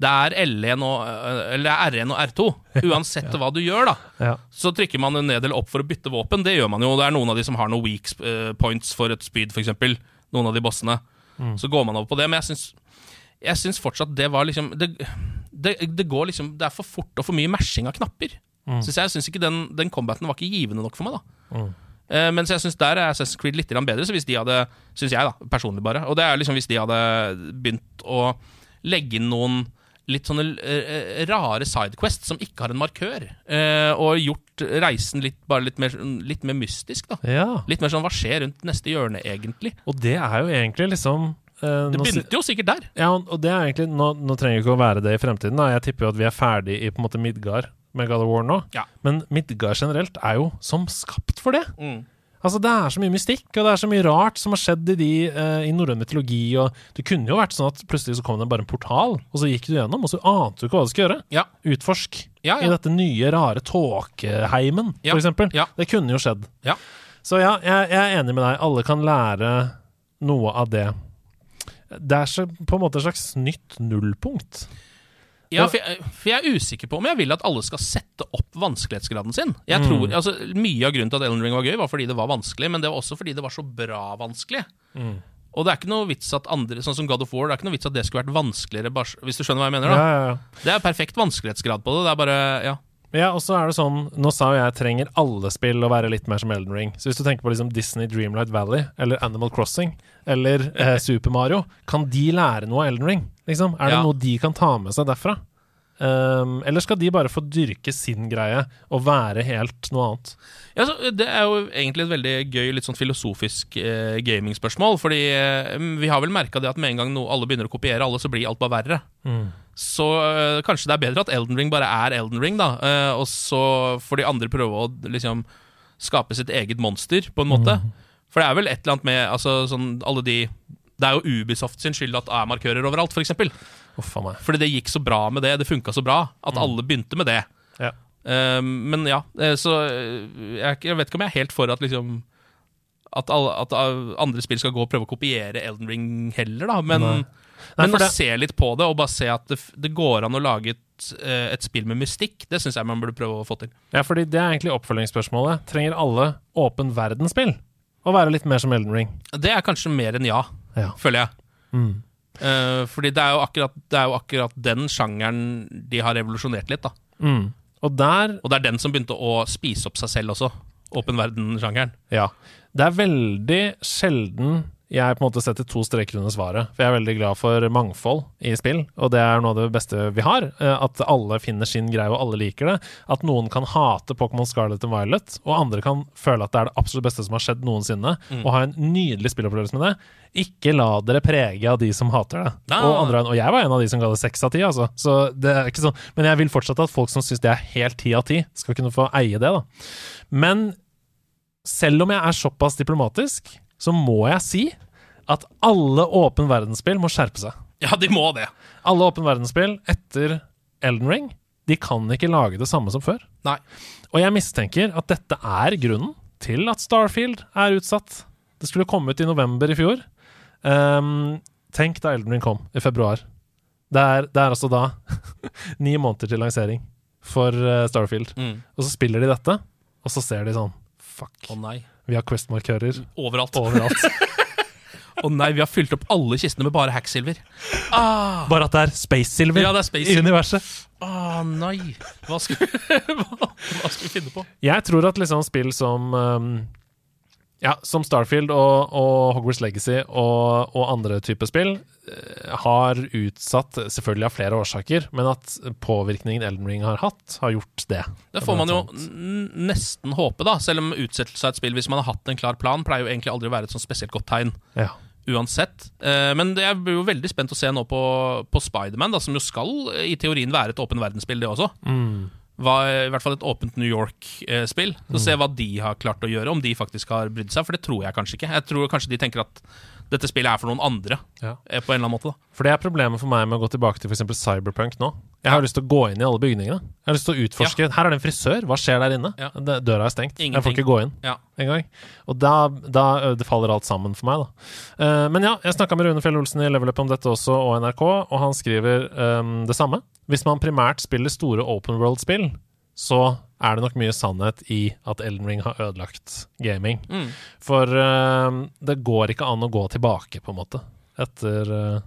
Det er L1 og øh, Eller det er R1 og R2. Uansett hva du gjør, da. ja. Så trykker man ned eller opp for å bytte våpen. Det gjør man jo. Det er noen av de som har noen weak points for et spyd, f.eks. Noen av de bossene. Mm. Så går man over på det. Men jeg syns, jeg syns fortsatt det var liksom det, det, det går liksom Det er for fort og for mye mashing av knapper. Mm. Synes jeg syns ikke den, den combaten var ikke givende nok for meg, da. Mm. Eh, mens jeg syns der er Assassin's Creed litt bedre. Så hvis de hadde Syns jeg, da, personlig bare. Og det er liksom hvis de hadde begynt å legge inn noen litt sånne eh, rare sidequests som ikke har en markør, uh, og gjort reisen litt, bare litt mer, litt mer mystisk, da. ja. Litt mer sånn hva skjer rundt neste hjørne, egentlig? Og det er jo egentlig liksom eh, Det begynte jo sikkert der. Ja, og det er egentlig Nå, nå trenger det ikke å være det i fremtiden. Da. Jeg tipper jo at vi er ferdig i på en måte Midgard med God of War nå. Ja. Men Midgard generelt er jo som skapt for det. Mm. Altså Det er så mye mystikk, og det er så mye rart som har skjedd i de eh, i norrøn mytologi. Og Det kunne jo vært sånn at plutselig så kom det bare en portal, og så gikk du gjennom, og så ante du ikke hva du skulle gjøre. Ja. Utforsk Ja, i dette nye, rare tåkeheimen, Ja, ja. Det kunne jo skjedd. Ja. Så ja, jeg, jeg er enig med deg. Alle kan lære noe av det. Det er så, på en måte et slags nytt nullpunkt. Ja, for jeg, for jeg er usikker på om jeg vil at alle skal sette opp vanskelighetsgraden sin. Jeg Mm. tror, altså Mye av grunnen til at Ellen Ring var gøy, var fordi det var vanskelig, men det var også fordi det var så bra vanskelig. Mm. Og det er ikke noe vits at andre, sånn som God of War, det er ikke noe vits at det skulle vært vanskeligere, hvis du skjønner hva jeg mener? Ja, da ja, ja. Det er perfekt vanskelighetsgrad på det. Det er bare, ja Ja, og så er det sånn Nå sa jo jeg trenger alle spill å være litt mer som Elden Ring. Så hvis du tenker på liksom Disney Dreamlight Valley eller Animal Crossing eller eh, Super Mario, kan de lære noe av Elden Ring? Liksom? Er det Ja. noe de kan ta med seg derfra? Um, eller skal de bare få dyrke sin greie og være helt noe annet? Ja, så Det er jo egentlig et veldig gøy, litt sånn filosofisk eh, gamingspørsmål. Fordi eh, vi har vel merka det at med en gang no, alle begynner å kopiere alle, så blir alt bare verre. Så eh, kanskje det er bedre at Elden Ring bare er Elden Ring, da. Uh, og så får de andre prøve å liksom skape sitt eget monster, på en måte. For det er vel et eller annet med altså, sånn, alle de Det er jo Ubisoft sin skyld at det er markører overalt, f.eks. For eksempel. Meg. Fordi det gikk så bra med det, det funka så bra, at alle begynte med det. Ja. Uh, men ja, eh, så jeg, jeg vet ikke om jeg er helt for at liksom at, alle, at andre spill skal gå og prøve å kopiere Elden Ring heller, da. Men, Nei. Nei, men å se litt på det, og bare se at det, det går an å lage et, eh, et spill med mystikk, det syns jeg man burde prøve å få til. Ja, fordi det er egentlig oppfølgingsspørsmålet. Trenger alle åpen verdensspill å være litt mer som Elden Ring? Det er kanskje mer enn ja, Ja. føler jeg. Mm. Uh, fordi det er, jo akkurat, det er jo akkurat den sjangeren de har revolusjonert litt, da. Mm. Og der Og det er den som begynte å spise opp seg selv også. Åpen verden-sjangeren. Ja. Det er veldig sjelden jeg på en måte setter to streker under svaret. For jeg er veldig glad for mangfold i spill, og det er noe av det beste vi har. eh, At alle finner sin greie, og alle liker det. At noen kan hate Pokémon Scarlet and Violet, og andre kan føle at det er det absolutt beste som har skjedd noensinne, og ha en nydelig spillopplevelse med det. Ikke la dere prege av de som hater det. Nei, og, andre, og jeg var en av de som ga det seks av ti, altså. Så det er ikke sånn. Men jeg vil fortsatt at folk som syns det er helt ti av ti, skal kunne få eie det, da. Men selv om jeg er såpass diplomatisk, så må jeg si at alle åpen verdensspill må skjerpe seg. Ja, de må det. Alle åpen verdensspill etter Elden Ring, de kan ikke lage det samme som før. Nei. Og jeg mistenker at dette er grunnen til at Starfield er utsatt. Det skulle komme ut i november i fjor. Um, tenk da Elden Ring kom, i februar. Det er, det er altså da ni måneder til lansering for eh, Starfield. Mm. Og så spiller de dette, og så ser de sånn Fuck, Oh, vi har Quest-markører Overalt. overalt. Å nei, vi har fylt opp alle kistene med bare hacksilver. Ah, Bare at det er Space Silver ja, er i universet. universet. Ah, nei. Hva skal, hva, hva skal vi finne på? Jeg tror at liksom spill som um, Ja, som Starfield og, og Hogwarts Legacy og, og andre typer spill eh, har utsatt, selvfølgelig av flere årsaker, men at påvirkningen Elden Ring har hatt, har gjort det. Det får man jo nesten håpe, da. Selv om utsettelse av et spill, hvis man har hatt en klar plan, pleier jo egentlig aldri å være et sånn spesielt godt tegn. Ja. Uansett. Eh, men jeg blir jo veldig spent å se nå på, på Spiderman, som jo skal eh, i teorien være et åpen verdensspill, det også. Mm. Var, I hvert fall et åpent New York-spill. Så se hva de har klart å gjøre, om de faktisk har brydd seg. For det tror jeg kanskje ikke. Jeg tror kanskje de tenker at dette spillet er for noen andre, Ja. eh, på en eller annen måte. da For det er problemet for meg med å gå tilbake til f.eks. Cyberpunk nå. Jeg har lyst til å gå inn i alle bygningene. Jeg har lyst til å utforske. Her er det en frisør. Hva skjer der inne? Ja. Døra er stengt. Jeg får ikke gå inn Ja. engang. Og da, da det faller alt sammen for meg, da. Uh, men ja, jeg snakka med Rune Fjell Olsen i Level Up om dette også, og NRK, og han skriver um, det samme. Hvis man primært spiller store open world-spill, så er det nok mye sannhet i at Elden Ring har ødelagt gaming. Mm. For uh, det går ikke an å gå tilbake, på en måte, etter uh,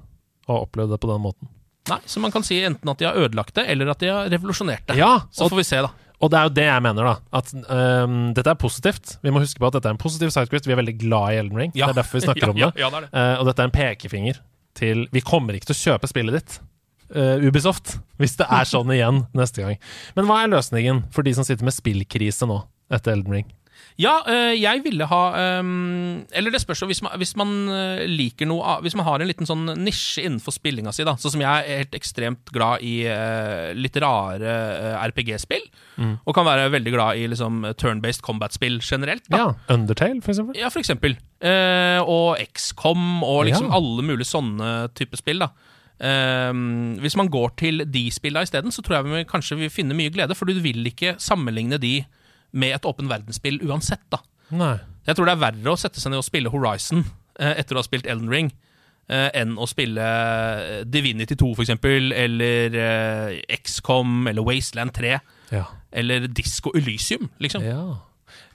å ha opplevd det på den måten. Nei, Så man kan si enten at de har ødelagt det, eller at de har revolusjonert det. Ja, Så og, får vi se, da. og det er jo det jeg mener, da. At um, dette er positivt. Vi må huske på at dette er en positiv sidequest. Vi er veldig glad i Elden Ring. Det er derfor vi snakker ja, om ja, det. Ja, det det. Uh, og dette er en pekefinger til Vi kommer ikke til å kjøpe spillet ditt, eh, Ubisoft, hvis det er sånn igjen neste gang. Men hva er løsningen for de som sitter med spillkrise nå, etter Elden Ring? Ja, eh, jeg ville ha ehm, Eller det spørs jo hvis man, hvis man eh, liker noe Hvis man har en liten sånn nisje innenfor spillinga si, da. Sånn som jeg er helt ekstremt glad i litt rare RPG-spill. Mm. Og kan være veldig glad i liksom turn-based combat-spill generelt. Da. Ja, Undertale, for eksempel? Ja, for eksempel. Og XCOM og liksom Ja. alle mulige sånne typer spill, da. Ehm, hvis man går til de spillene isteden, så tror jeg vi kanskje vil finne mye glede, for du vil ikke sammenligne de med et åpen verdensspill uansett, da. Nei. Jeg tror det er verre å sette seg ned og spille Horizon uh, etter å ha spilt Elden Ring, Uh, enn å spille eh, Divinity 2, for eksempel, eller uh, XCOM, eller Wasteland 3, Ja. eller Disco Elysium, liksom. ja.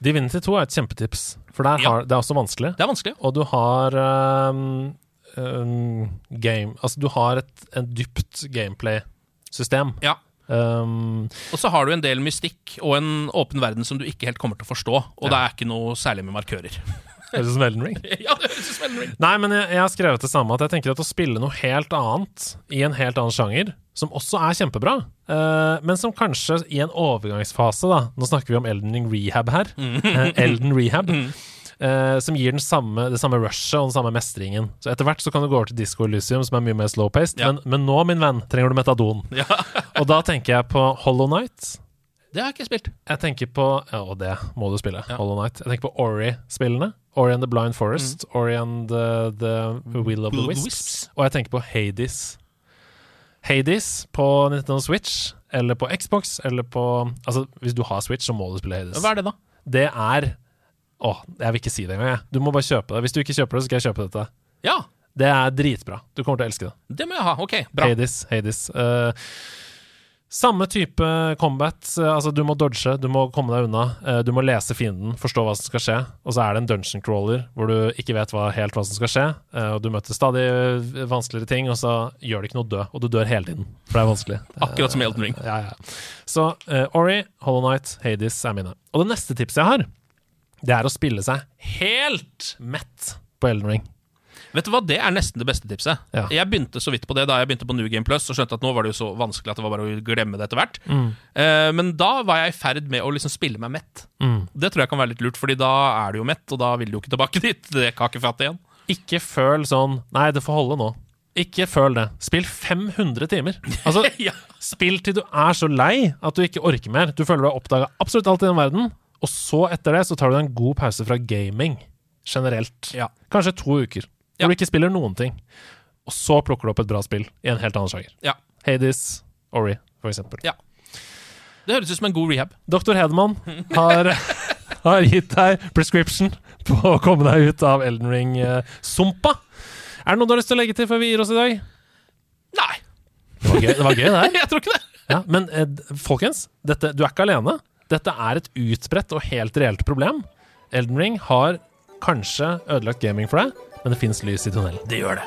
Divinity 2 er et kjempetips, for der Ja. har, det er også vanskelig. Det er vanskelig. Og du har ehm, ehm, game Altså, du har et, et dypt gameplay-system. Ja. Um, Og så har du en del mystikk og en åpen verden som du ikke helt kommer til å forstå, og det er ikke noe særlig med markører. Høres ut som Elden Ring. ja, det høres ut som Elden Ring. Nei, men jeg, jeg har skrevet det samme, at jeg tenker at å spille noe helt annet i en helt annen sjanger, som også er kjempebra, uh, men som kanskje i en overgangsfase, da Nå snakker vi om Elden Ring Rehab her. eh, Elden Rehab. eh, som gir den samme, det samme rushet og den samme mestringen. Så Etter hvert så kan du gå over til Disco Elysium, som er mye mer slow-paced. Ja. Men, men nå, min venn, trenger du metadon. Ja. Og da tenker jeg på Hollow Night. Det har jeg ikke spilt. Jeg tenker på ja, Og det må du spille. Ja. Hollow Night. Jeg tenker på Ori-spillene. Ori and the Blind Forest. Ori and the, the Will of the the Wisps. Wisps. Og jeg tenker på Hades. Hades på Nintendo Switch, eller på Xbox, eller på Altså, hvis du har Switch, så må du spille Hades. Hva er det, da? Det er Å, jeg vil ikke si det engang, jeg. Du må bare kjøpe det. Hvis du ikke kjøper det, så skal jeg kjøpe dette. Ja, Det er dritbra. Du kommer til å elske det. det må jeg ha. Ok, bra. Hades. Hades. Uh, samme type combat. eh, altså, du må dodge, du må komme deg unna. eh, du må lese fienden, forstå hva som skal skje. Og så er det en dungeon crawler hvor du ikke vet hva, helt hva som skal skje. og du møter stadig vanskeligere ting, og så gjør det ikke noe å dø. Og du dør hele tiden, for det er vanskelig. Akkurat som Elden Ring. Ja, ja. Så Ori, Hollow Knight, Hades er mine. Og det neste tipset jeg har, det er å spille seg helt mett på Elden Ring. Vet du hva, Det er nesten det beste tipset. Ja. Jeg begynte så vidt på det da jeg begynte på New Game Plus, og skjønte at nå var det jo så vanskelig at det var bare å glemme det etter hvert. Eh, men da var jeg i ferd med å liksom spille meg mett. Mm. Det tror jeg kan være litt lurt, Fordi da er du jo mett, og da vil du jo ikke tilbake dit. Det kakefattet igjen. Ikke føl sånn Nei, det får holde nå. Ikke føl det. Spill 500 timer. Altså, ja. spill til du er så lei at du ikke orker mer. Du føler du har oppdaga absolutt alt i den verden, og så etter det så tar du en god pause fra gaming generelt. Ja. Kanskje to uker, hvor Ja. du ikke spiller noen ting. Og så plukker du opp et bra spill i en helt annen sjanger. Ja. Hades, Ori, for eksempel. Det høres ut som en god rehab. Dr. Hedemann har, har gitt deg prescription på å komme deg ut av Elden Ring-sumpa. Er det noe du har lyst til å legge til før vi gir oss i dag? Nei, Det var gøy, det, var gøy, det her. jeg tror ikke det. Ja, men eh, folkens, dette, du er ikke alene. Dette er et utbredt og helt reelt problem. Elden Ring har kanskje ødelagt gaming for deg, men det fins lys i tunnelen. Det gjør det.